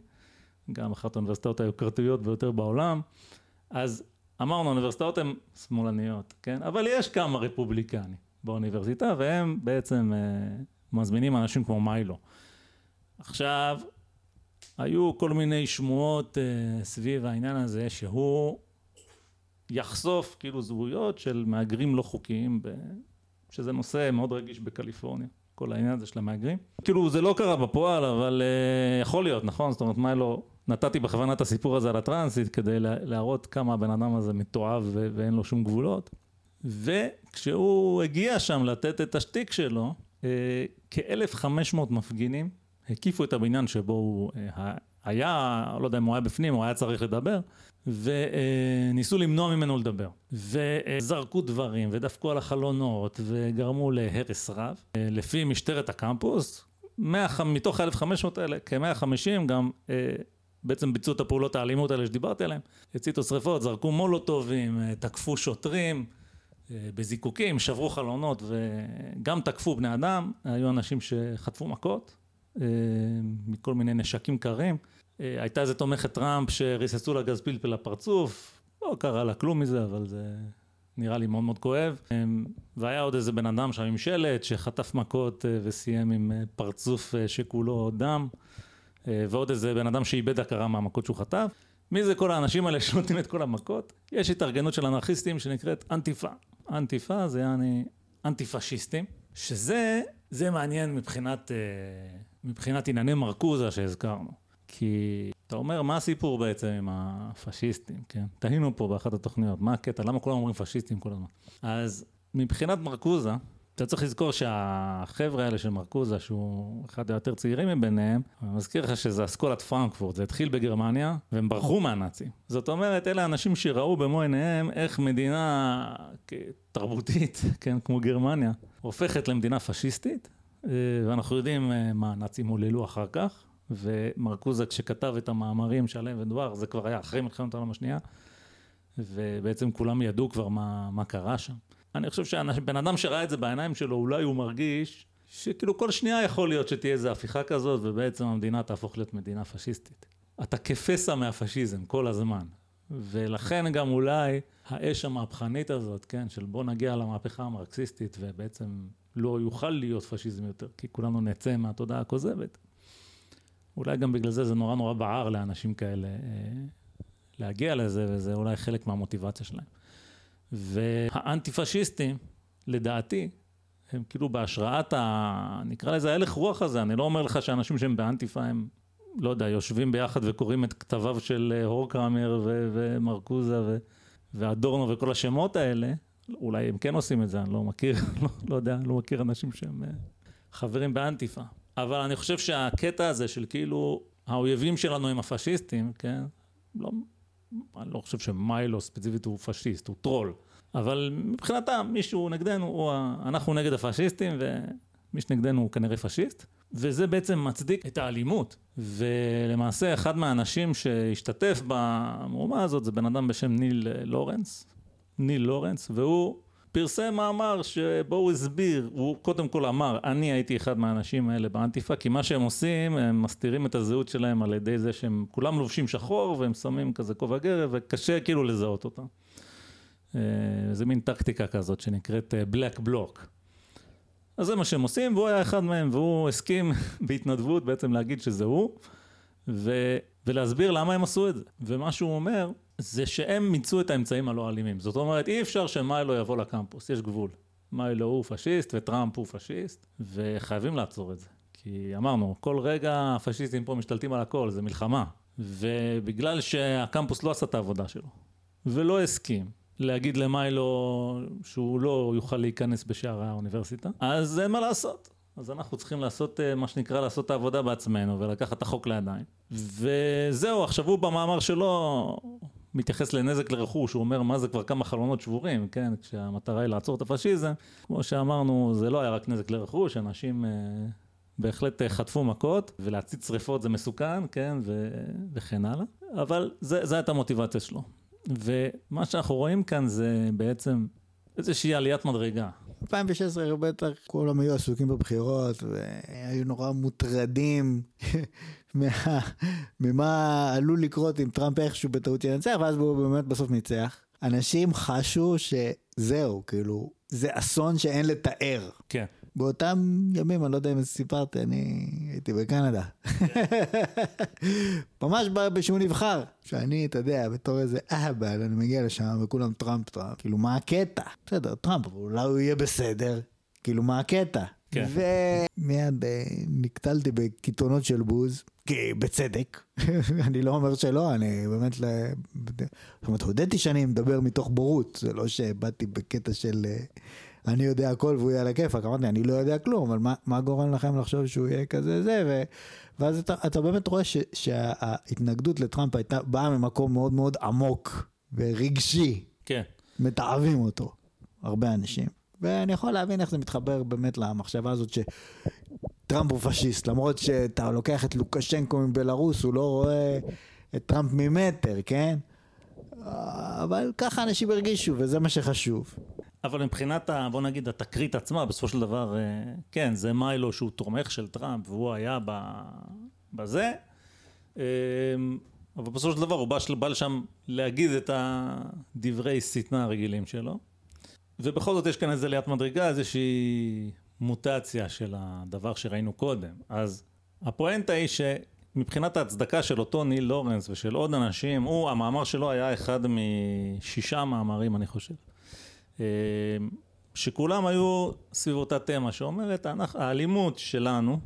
גם אחת האוניברסיטאות היוקרתיות ביותר בעולם. אז אמרנו, האוניברסיטאות הן שמאלניות, כן? אבל יש כמה רפובליקנים באוניברסיטה, והם בעצם אה, מזמינים אנשים כמו מיילו. עכשיו, היו כל מיני שמועות אה, סביב העניין הזה, שהוא יחשוף כאילו זהויות של מהגרים לא חוקיים, ב... שזה נושא מאוד רגיש בקליפורניה. כל העניין הזה של המהגרים. כאילו זה לא קרה בפועל, אבל uh, יכול להיות, נכון? זאת אומרת, מיילו נתתי בכוונה את הסיפור הזה על הטרנסית כדי להראות כמה הבן אדם הזה מתועב ואין לו שום גבולות. וכשהוא הגיע שם לתת את השטיק שלו, אה, כ-1,500 מפגינים הקיפו את הבניין שבו הוא אה, היה, לא יודע אם הוא היה בפנים, הוא היה צריך לדבר, וניסו למנוע ממנו לדבר. וזרקו דברים, ודפקו על החלונות, וגרמו להרס רב. אה, לפי משטרת הקמפוס, 100, מתוך ה-1,500 האלה, כ-150 גם בעצם ביצעו את הפעולות האלימות האלה שדיברתי עליהן, הציתו שרפות, זרקו מולוטובים, אה, תקפו שוטרים אה, בזיקוקים, שברו חלונות וגם תקפו בני אדם, היו אנשים שחטפו מכות אה, מכל מיני נשקים קרים. הייתה איזה תומכת טראמפ שריססו לה גז פלפל לפרצוף, לא קרה לה כלום מזה, אבל זה נראה לי מאוד מאוד כואב. והיה עוד איזה בן אדם שם עם שלט שחטף מכות וסיים עם פרצוף שכולו דם, ועוד איזה בן אדם שאיבד הכרה מהמכות שהוא חטף. מי זה כל האנשים האלה שנותנים את כל המכות? יש התארגנות של אנרכיסטים שנקראת אנטיפה. אנטיפה זה יעני אנטי פשיסטים, שזה, זה מעניין מבחינת, אה, מבחינת ענייני מרקוזה שהזכרנו. כי אתה אומר, מה הסיפור בעצם עם הפשיסטים, כן? תהינו פה באחת התוכניות, מה הקטע? למה כולם אומרים פשיסטים כל הזמן? אז מבחינת מרקוזה, אתה צריך לזכור שהחבר'ה האלה של מרקוזה, שהוא אחד היותר צעירים מביניהם, אני מזכיר לך שזה אסכולת פרנקפורט, זה התחיל בגרמניה, והם ברחו מהנאצים. זאת אומרת, אלה אנשים שראו במו עיניהם איך מדינה תרבותית, כן, כמו גרמניה, הופכת למדינה פשיסטית, ואנחנו יודעים אה, מה הנאצים עוללו אחר כך, ומרקוזה כשכתב את המאמרים שעליהם מדובר, זה כבר היה אחרי מלחמת העולם השנייה, ובעצם כולם ידעו כבר מה, מה קרה שם. אני חושב שבן אדם שראה את זה בעיניים שלו, אולי הוא מרגיש שכאילו כל שנייה יכול להיות שתהיה איזו הפיכה כזאת, ובעצם המדינה תהפוך להיות מדינה פשיסטית. אתה כפסע מהפשיזם כל הזמן. ולכן גם אולי האש המהפכנית הזאת, כן, של בוא נגיע למהפכה המרקסיסטית, ובעצם לא יוכל להיות פשיזם יותר, כי כולנו נצא מהתודעה הכוזבת. אולי גם בגלל זה זה נורא נורא בער לאנשים כאלה אה, להגיע לזה, וזה אולי חלק מהמוטיבציה שלהם. והאנטי פשיסטים, לדעתי, הם כאילו בהשראת ה... נקרא לזה הלך רוח הזה, אני לא אומר לך שאנשים שהם באנטיפה הם, לא יודע, יושבים ביחד וקוראים את כתביו של אה, הורקרמר ו- ומרקוזה ו- ואדורנו וכל השמות האלה, אולי הם כן עושים את זה, אני לא מכיר, לא, לא יודע, לא מכיר אנשים שהם אה, חברים באנטיפה. אבל אני חושב שהקטע הזה של כאילו האויבים שלנו הם הפשיסטים, כן? לא, אני לא חושב שמיילו ספציפית הוא פשיסט, הוא טרול. אבל מבחינתם, מישהו נגדנו, הוא, אנחנו נגד הפשיסטים, ומי שנגדנו הוא כנראה פשיסט. וזה בעצם מצדיק את האלימות. ולמעשה, אחד מהאנשים שהשתתף במהומה הזאת זה בן אדם בשם ניל לורנס. ניל לורנס, והוא פרסם מאמר שבו הוא הסביר, הוא קודם כל אמר, אני הייתי אחד מהאנשים האלה באנטיפה, כי מה שהם עושים, הם מסתירים את הזהות שלהם על ידי זה שהם כולם לובשים שחור והם שמים כזה כובע גרב וקשה כאילו לזהות אותם. אה, זה מין טקטיקה כזאת שנקראת אה, בלוק. אז זה מה שהם עושים והוא היה אחד מהם והוא הסכים בהתנדבות בעצם להגיד שזה הוא ו... ולהסביר למה הם עשו את זה. ומה שהוא אומר זה שהם מיצו את האמצעים הלא אלימים. זאת אומרת, אי אפשר שמיילו יבוא לקמפוס, יש גבול. מיילו הוא פשיסט וטראמפ הוא פשיסט, וחייבים לעצור את זה. כי אמרנו, כל רגע הפשיסטים פה משתלטים על הכל, זה מלחמה. ובגלל שהקמפוס לא עשה את העבודה שלו, ולא הסכים להגיד למיילו שהוא לא יוכל להיכנס בשער האוניברסיטה, אז אין מה לעשות. אז אנחנו צריכים לעשות אה, מה שנקרא לעשות את העבודה בעצמנו ולקחת את החוק לידיים. וזהו, עכשיו הוא במאמר שלו מתייחס לנזק לרכוש, הוא אומר מה זה כבר כמה חלונות שבורים, כן, כשהמטרה היא לעצור את הפשיזם, כמו שאמרנו זה לא היה רק נזק לרכוש, אנשים אה, בהחלט אה, חטפו מכות ולהציץ שריפות זה מסוכן, כן, ו... וכן הלאה, אבל זה הייתה המוטיבציה שלו. ומה שאנחנו רואים כאן זה בעצם איזושהי עליית מדרגה. 2016 בטח כולם היו עסוקים בבחירות והיו נורא מוטרדים מה, ממה עלול לקרות אם טראמפ איכשהו בטעות ינצח ואז הוא באמת בסוף ניצח. אנשים חשו שזהו כאילו זה אסון שאין לתאר. כן. באותם ימים, אני לא יודע אם סיפרתי, אני הייתי בקנדה. ממש כשהוא נבחר, שאני, אתה יודע, בתור איזה אהבל, אני מגיע לשם וכולם טראמפ טראמפ, כאילו מה הקטע? בסדר, טראמפ, אולי הוא יהיה בסדר, כאילו מה הקטע? כן. ומיד אה, נקטלתי בקיתונות של בוז, בצדק, אני לא אומר שלא, אני באמת, זאת אומרת, הודיתי שאני מדבר מתוך בורות, זה לא שבאתי בקטע של... אה, אני יודע הכל והוא יהיה על הכיפאק, אמרתי, אני לא יודע כלום, אבל מה, מה גורם לכם לחשוב שהוא יהיה כזה זה, ו... ואז אתה, אתה באמת רואה ש, שההתנגדות לטראמפ הייתה, באה ממקום מאוד מאוד עמוק ורגשי. כן. מתעבים אותו, הרבה אנשים. ואני יכול להבין איך זה מתחבר באמת למחשבה הזאת שטראמפ הוא פשיסט, למרות שאתה לוקח את לוקשנקו מבלארוס, הוא לא רואה את טראמפ ממטר, כן? אבל ככה אנשים הרגישו, וזה מה שחשוב. אבל מבחינת, ה, בוא נגיד, התקרית עצמה, בסופו של דבר, אה, כן, זה מיילו שהוא תומך של טראמפ, והוא היה בזה, אבל בסופו של דבר הוא בא לשם להגיד את הדברי שטנה הרגילים שלו. ובכל זאת יש כאן איזה עליית מדרגה, איזושהי מוטציה של הדבר שראינו קודם. אז הפואנטה היא שמבחינת ההצדקה של אותו ניל לורנס ושל עוד אנשים, הוא, המאמר שלו היה אחד משישה מאמרים אני חושב. אה, שכולם היו סביב אותה תמה שאומרת האלימות שלנו,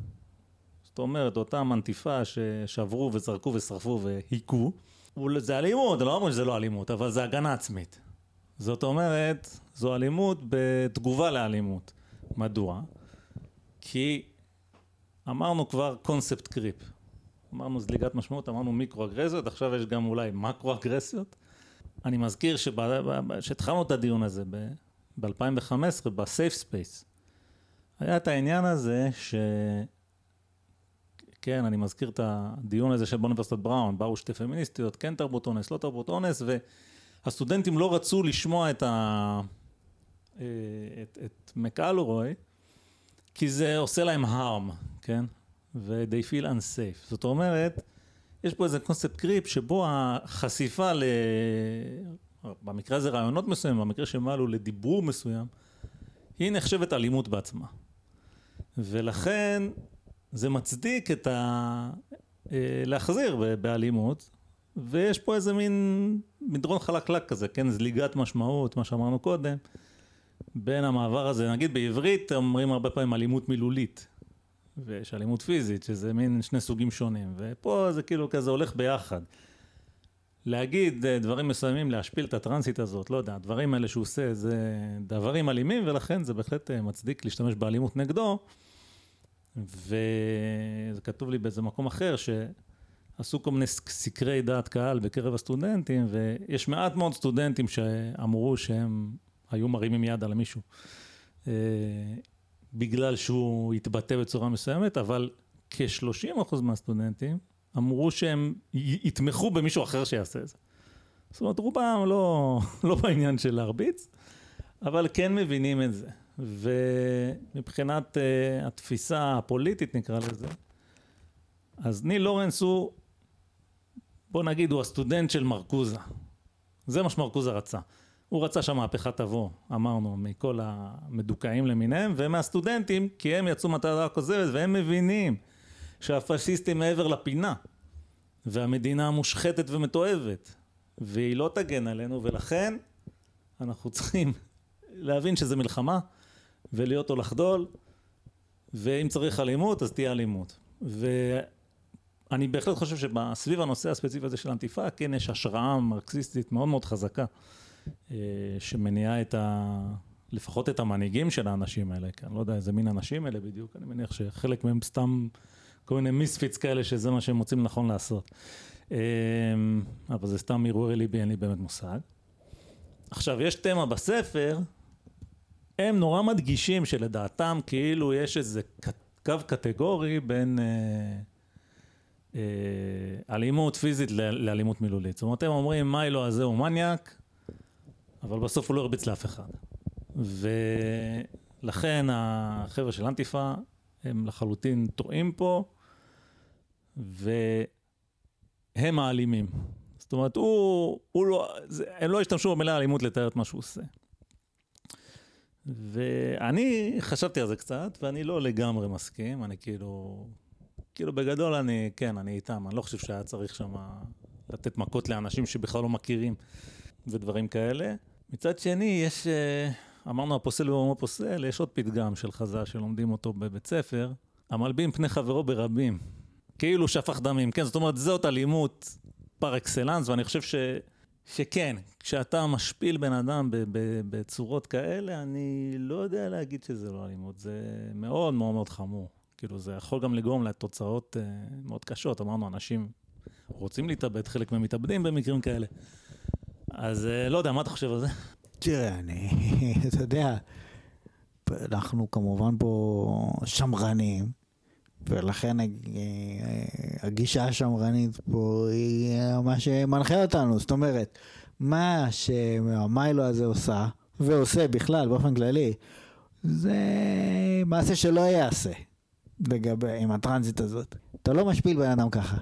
זאת אומרת אותה מנטיפה ששברו וזרקו ושרפו והיכו, זה אלימות, לא אומרים שזה לא אלימות, אבל זה הגנה עצמית. זאת אומרת, זו אלימות בתגובה לאלימות. מדוע? כי אמרנו כבר קונספט קריפ. אמרנו זליגת משמעות, אמרנו מיקרו אגרסיות, עכשיו יש גם אולי מקרו אגרסיות. אני מזכיר שהתחלנו את הדיון הזה ב-2015 ב safe space. היה את העניין הזה ש... כן, אני מזכיר את הדיון הזה של באוניברסיטת בראון, באו שתי פמיניסטיות, כן תרבות אונס, לא תרבות אונס, והסטודנטים לא רצו לשמוע את, ה... אה, את, את מקלרוי, כי זה עושה להם harm, כן? ו-they feel unsafe. זאת אומרת, יש פה איזה קונספט קריפ שבו החשיפה ל... במקרה הזה רעיונות מסוימים, במקרה שהם עלו לדיבור מסוים, היא נחשבת אלימות בעצמה. ולכן זה מצדיק את ה... אה, להחזיר באלימות, ויש פה איזה מין מדרון חלקלק כזה, כן, זליגת משמעות, מה שאמרנו קודם, בין המעבר הזה, נגיד בעברית אומרים הרבה פעמים אלימות מילולית, ויש אלימות פיזית, שזה מין שני סוגים שונים, ופה זה כאילו כזה הולך ביחד. להגיד אה, דברים מסוימים, להשפיל את הטרנסית הזאת, לא יודע, הדברים האלה שהוא עושה זה דברים אלימים, ולכן זה בהחלט אה, מצדיק להשתמש באלימות נגדו. וזה כתוב לי באיזה מקום אחר, שעשו כל מיני סקרי דעת קהל בקרב הסטודנטים, ויש מעט מאוד סטודנטים שאמרו שהם היו מרימים יד על מישהו. אה, בגלל שהוא התבטא בצורה מסוימת, אבל כ-30% מהסטודנטים אמרו שהם יתמכו במישהו אחר שיעשה את זה. זאת אומרת, רובם לא, לא בעניין של להרביץ, אבל כן מבינים את זה. ומבחינת uh, התפיסה הפוליטית נקרא לזה, אז ניל לורנס הוא, בוא נגיד, הוא הסטודנט של מרקוזה. זה מה שמרקוזה רצה. הוא רצה שהמהפכה תבוא, אמרנו, מכל המדוכאים למיניהם, ומהסטודנטים, כי הם יצאו מטרה כוזבת, והם מבינים שהפשיסטים מעבר לפינה, והמדינה מושחתת ומתועבת, והיא לא תגן עלינו, ולכן אנחנו צריכים להבין שזה מלחמה, ולהיות או לחדול, ואם צריך אלימות, אז תהיה אלימות. ואני בהחלט חושב שסביב הנושא הספציפי הזה של אנטיפה, כן יש השראה מרקסיסטית מאוד מאוד חזקה, אה, שמניעה את ה... לפחות את המנהיגים של האנשים האלה, כי אני לא יודע איזה מין אנשים אלה בדיוק, אני מניח שחלק מהם סתם כל מיני מיספיץ כאלה שזה מה שהם מוצאים לנכון לעשות. אה, אבל זה סתם הרהורי ליבי, אין לי באמת מושג. עכשיו, יש תמה בספר הם נורא מדגישים שלדעתם כאילו יש איזה קו קטגורי בין אה, אלימות פיזית לאלימות מילולית. זאת אומרת, הם אומרים מיילו הזה הוא מניאק, אבל בסוף הוא לא הרביץ לאף אחד. ולכן החבר'ה של אנטיפה הם לחלוטין טועים פה, והם האלימים. זאת אומרת, הוא, הוא לא, זה, הם לא השתמשו במילה אלימות לתאר את מה שהוא עושה. ואני חשבתי על זה קצת, ואני לא לגמרי מסכים, אני כאילו, כאילו בגדול אני, כן, אני איתם, אני לא חושב שהיה צריך שם לתת מכות לאנשים שבכלל לא מכירים ודברים כאלה. מצד שני, יש, אה, אמרנו הפוסל במומו פוסל, יש עוד פתגם של חז"ל שלומדים אותו בבית ספר, המלבים פני חברו ברבים, כאילו שפך דמים, כן, זאת אומרת, זאת אלימות פר אקסלנס, ואני חושב ש... שכן, כשאתה משפיל בן אדם בצורות כאלה, אני לא יודע להגיד שזה לא אלימות, זה מאוד מאוד מאוד חמור. כאילו, זה יכול גם לגרום לתוצאות uh, מאוד קשות. אמרנו, אנשים רוצים להתאבד, חלק מהם מתאבדים במקרים כאלה. אז uh, לא יודע, מה אתה חושב על זה? תראה, אני, אתה יודע, אנחנו כמובן פה שמרנים. ולכן הגישה השמרנית פה היא מה שמנחה אותנו, זאת אומרת, מה שהמיילו הזה עושה, ועושה בכלל באופן כללי, זה מעשה שלא ייעשה לגבי, עם הטרנזיט הזאת. אתה לא משפיל בן אדם ככה.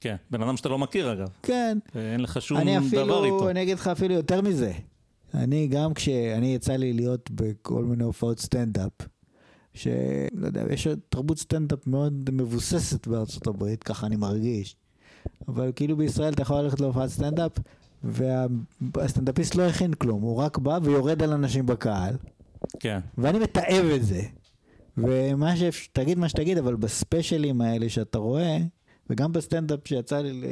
כן, בן אדם שאתה לא מכיר אגב. כן. ואין לך שום אני דבר אפילו, איתו. אני אגיד לך אפילו יותר מזה. אני גם כשאני יצא לי להיות בכל מיני הופעות סטנדאפ, שלא יודע, יש תרבות סטנדאפ מאוד מבוססת בארצות הברית, ככה אני מרגיש. אבל כאילו בישראל אתה יכול ללכת להופעת סטנדאפ, והסטנדאפיסט לא הכין כלום, הוא רק בא ויורד על אנשים בקהל, כן. ואני מתעב את זה. ומה ש... תגיד מה שתגיד, אבל בספיישלים האלה שאתה רואה, וגם בסטנדאפ שיצא לי ל-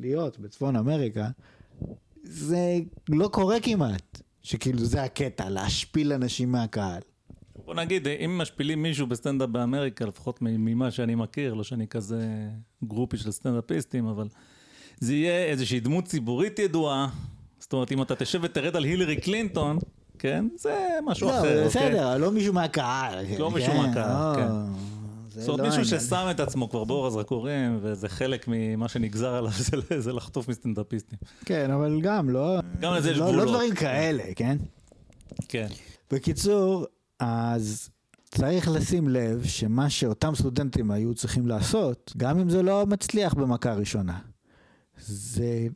להיות בצפון אמריקה, זה לא קורה כמעט. שכאילו זה הקטע, להשפיל אנשים מהקהל. בוא נגיד, אם משפילים מישהו בסטנדאפ באמריקה, לפחות ממה שאני מכיר, לא שאני כזה גרופי של סטנדאפיסטים, אבל זה יהיה איזושהי דמות ציבורית ידועה. זאת אומרת, אם אתה תשב ותרד על הילרי קלינטון, כן? זה משהו לא, אחר. אוקיי? בסדר, לא מישהו מהקהל. לא מישהו כן, מהקהל, לא, כן. זה זאת אומרת, לא מישהו העניין. ששם את עצמו כבר באור הזרקורים, וזה חלק ממה שנגזר עליו, זה- זה לחטוף מסטנדאפיסטים. כן, אבל גם לא... גם לזה יש לא- לא גבולות. דברים כאלה, כן? כן. בקיצור, אז צריך לשים לב שמה שאותם סטודנטים היו צריכים לעשות, גם אם זה לא מצליח במכה ראשונה, זה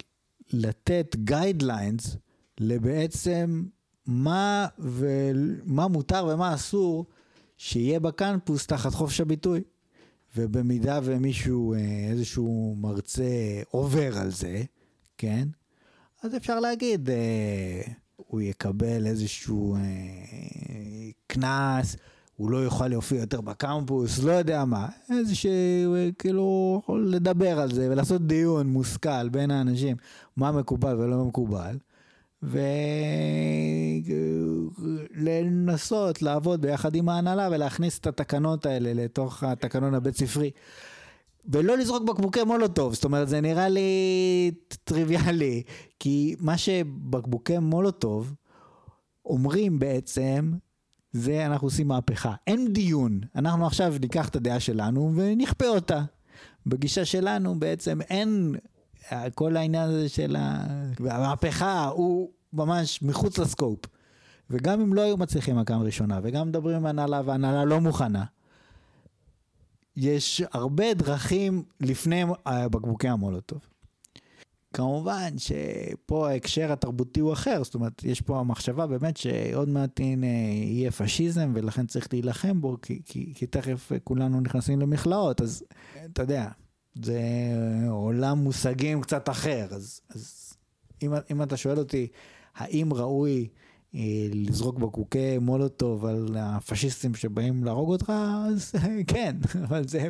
לתת guidelines לבעצם מה, ומה מותר ומה אסור שיהיה בקמפוס תחת חופש הביטוי. ובמידה ומישהו, אה, איזשהו מרצה עובר על זה, כן? אז אפשר להגיד, אה, הוא יקבל איזשהו אה, קנס, הוא לא יוכל להופיע יותר בקמפוס, לא יודע מה. איזשהו, אה, כאילו, יכול לדבר על זה ולעשות דיון מושכל בין האנשים, מה מקובל ולא מקובל. ולנסות לעבוד ביחד עם ההנהלה ולהכניס את התקנות האלה לתוך התקנון הבית ספרי. ולא לזרוק בקבוקי מולוטוב, זאת אומרת זה נראה לי טריוויאלי, כי מה שבקבוקי מולוטוב אומרים בעצם, זה אנחנו עושים מהפכה. אין דיון, אנחנו עכשיו ניקח את הדעה שלנו ונכפה אותה. בגישה שלנו בעצם אין, כל העניין הזה של המהפכה הוא ממש מחוץ לסקופ. וגם אם לא היו מצליחים הקם ראשונה, וגם מדברים עם הנהלה והנהלה לא מוכנה, יש הרבה דרכים לפני בקבוקי המולוטוב. כמובן שפה ההקשר התרבותי הוא אחר, זאת אומרת, יש פה המחשבה באמת שעוד מעט הנה יהיה פשיזם ולכן צריך להילחם בו, כי, כי, כי תכף כולנו נכנסים למכלאות, אז אתה יודע, זה עולם מושגים קצת אחר, אז, אז אם, אם אתה שואל אותי, האם ראוי אה, לזרוק בקבוקי מולוטוב על הפשיסטים שבאים להרוג אותך, אז כן, אבל זה...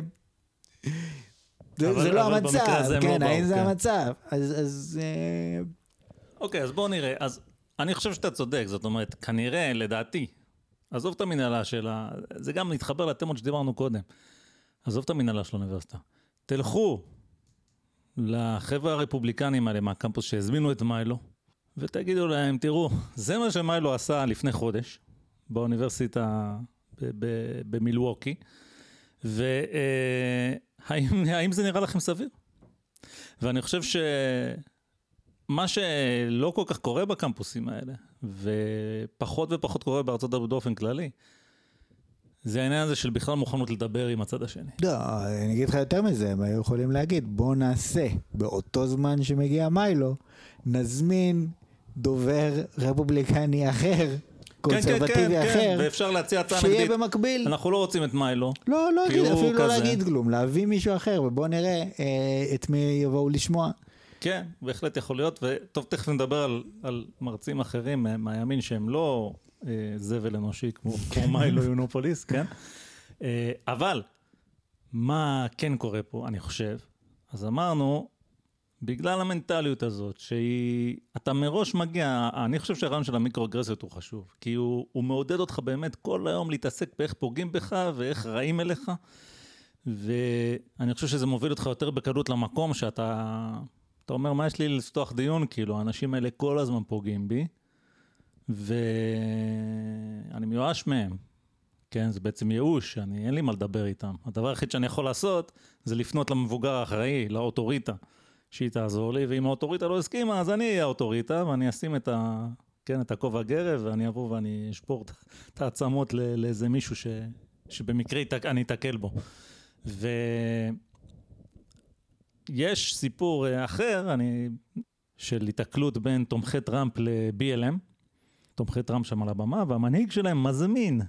זה, אבל- זה לא אבל המצב, לא כן, האם זה כן. המצב? אז, אז אה, אוקיי, אז בואו נראה. אז אני חושב שאתה צודק, זאת אומרת, כנראה, לדעתי, עזוב את המנהלה של ה... זה גם מתחבר לתמות שדיברנו קודם. עזוב את המנהלה של האוניברסיטה. תלכו לחבר'ה הרפובליקנים האלה מהקמפוס שהזמינו את מיילו, ותגידו להם, תראו, זה מה שמיילו עשה לפני חודש באוניברסיטה במילווקי, והאם האם זה נראה לכם סביר? ואני חושב ש... מה שלא כל כך קורה בקמפוסים האלה, ופחות ופחות קורה בארצות הברית באופן כללי, זה העניין הזה של בכלל מוכנות לדבר עם הצד השני. לא, אני אגיד לך יותר מזה, הם היו יכולים להגיד, בוא נעשה, באותו זמן שמגיע מיילו, נזמין דובר רפובליקני אחר, קונסרבטיבי אחר, ואפשר להציע הצעה שיהיה נגדית. במקביל. אנחנו לא רוצים את מיילו. לא, לא אפילו לא כזה. להגיד כלום, להביא מישהו אחר, ובוא נראה אה, את מי יבואו לשמוע. כן, בהחלט יכול להיות, וטוב, תכף נדבר על, על מרצים אחרים מה- מהימין שהם לא אה, זבל אנושי כמו, כמו מיילו יונופוליס, כן? אה, אבל, מה כן קורה פה, אני חושב? אז אמרנו, בגלל המנטליות הזאת, שהיא, אתה מראש מגיע, אני חושב שהרעיון של המיקרואגרסיות הוא חשוב, כי הוא, הוא מעודד אותך באמת כל היום להתעסק באיך פוגעים בך ואיך רעים אליך, ואני חושב שזה מוביל אותך יותר בקלות למקום שאתה, אתה אומר, מה יש לי לפתוח דיון? כאילו, האנשים האלה כל הזמן פוגעים בי, ואני מיואש מהם. כן, זה בעצם ייאוש, אני, אין לי מה לדבר איתם. הדבר היחיד שאני יכול לעשות זה לפנות למבוגר האחראי, לאוטוריטה, שהיא תעזור לי, ואם האוטוריטה לא הסכימה, אז אני אהיה האוטוריטה, ואני אשים את ה... כן, את הכובע גרב, ואני אבוא ואני אשבור את- העצמות לאיזה מישהו ש... שבמקרה אני אתקל בו. ו... יש סיפור אה, אחר, אני, של התקלות בין תומכי טראמפ ל-BLM, תומכי טראמפ שם על הבמה, והמנהיג שלהם מזמין,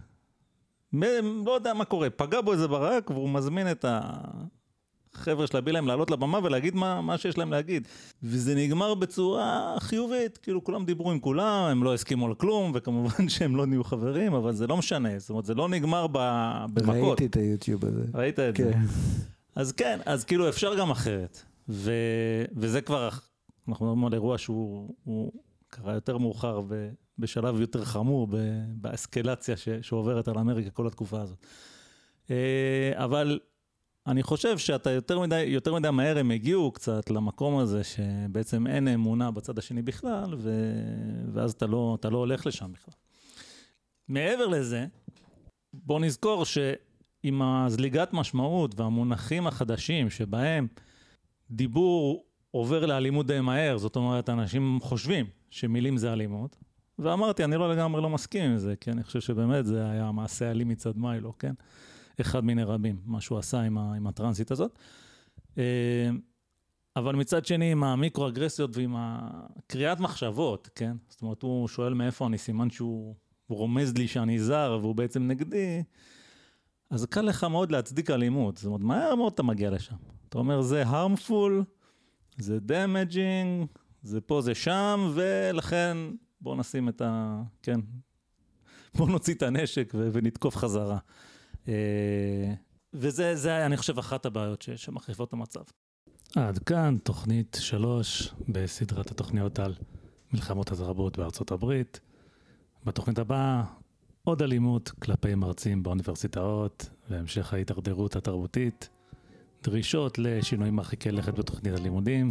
מ- לא יודע מה קורה, פגע בו איזה ברק, והוא מזמין את החבר'ה של ה-BLM לעלות לבמה ולהגיד מה, מה שיש להם להגיד. וזה נגמר בצורה חיובית, כאילו כולם דיברו עם כולם, הם לא הסכימו על כלום, וכמובן שהם לא נהיו חברים, אבל זה לא משנה, זאת אומרת, זה לא נגמר ב- במכות. ראיתי את היוטיוב הזה. ראית את זה? אז כן, אז כאילו אפשר גם אחרת. ו, וזה כבר, אנחנו מדברים על אירוע שהוא הוא קרה יותר מאוחר ובשלב יותר חמור ב- באסקלציה ש, שעוברת על אמריקה כל התקופה הזאת. אה, אבל אני חושב שאתה יותר מדי, יותר מדי מהר הם הגיעו קצת למקום הזה שבעצם אין אמונה בצד השני בכלל, ו, ואז אתה לא, אתה לא הולך לשם בכלל. מעבר לזה, בוא נזכור שעם הזליגת משמעות והמונחים החדשים שבהם דיבור עובר לאלימות די מהר, זאת אומרת, אנשים חושבים שמילים זה אלימות, ואמרתי, אני לא לגמרי לא מסכים עם זה, כי אני חושב שבאמת זה היה מעשה אלים מצד מיילו, כן? אחד מיני רבים, מה שהוא עשה עם, ה, עם הטרנסית הזאת. אה, אבל מצד שני, עם המיקרו-אגרסיות ועם הקריאת מחשבות, כן? זאת אומרת, הוא שואל מאיפה אני, סימן שהוא הוא רומז לי שאני זר והוא בעצם נגדי, אז קל לך מאוד להצדיק אלימות. זאת אומרת, מהר מאוד אתה מגיע לשם. אתה אומר, זה harmful, זה damaging, זה פה, זה שם, ולכן בואו נשים את ה... כן, בואו נוציא את הנשק ו- ונתקוף חזרה. אה, וזה, זה, אני חושב, אחת הבעיות ש- שמחריפות את המצב. עד כאן תוכנית שלוש בסדרת התוכניות על מלחמות התרבות בארצות הברית. בתוכנית הבאה, עוד אלימות כלפי מרצים באוניברסיטאות והמשך ההידרדרות התרבותית, דרישות לשינויים מרחיקי לכת בתוכנית הלימודים,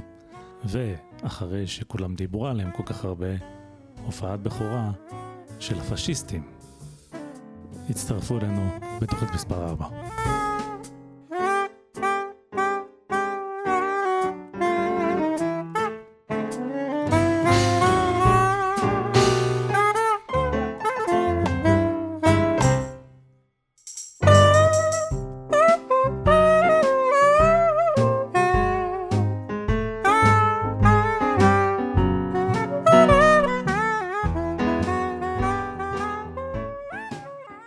ואחרי שכולם דיברו עליהם כל כך הרבה, הופעת בכורה של הפשיסטים. הצטרפו אלינו בתוכנית מספר 4.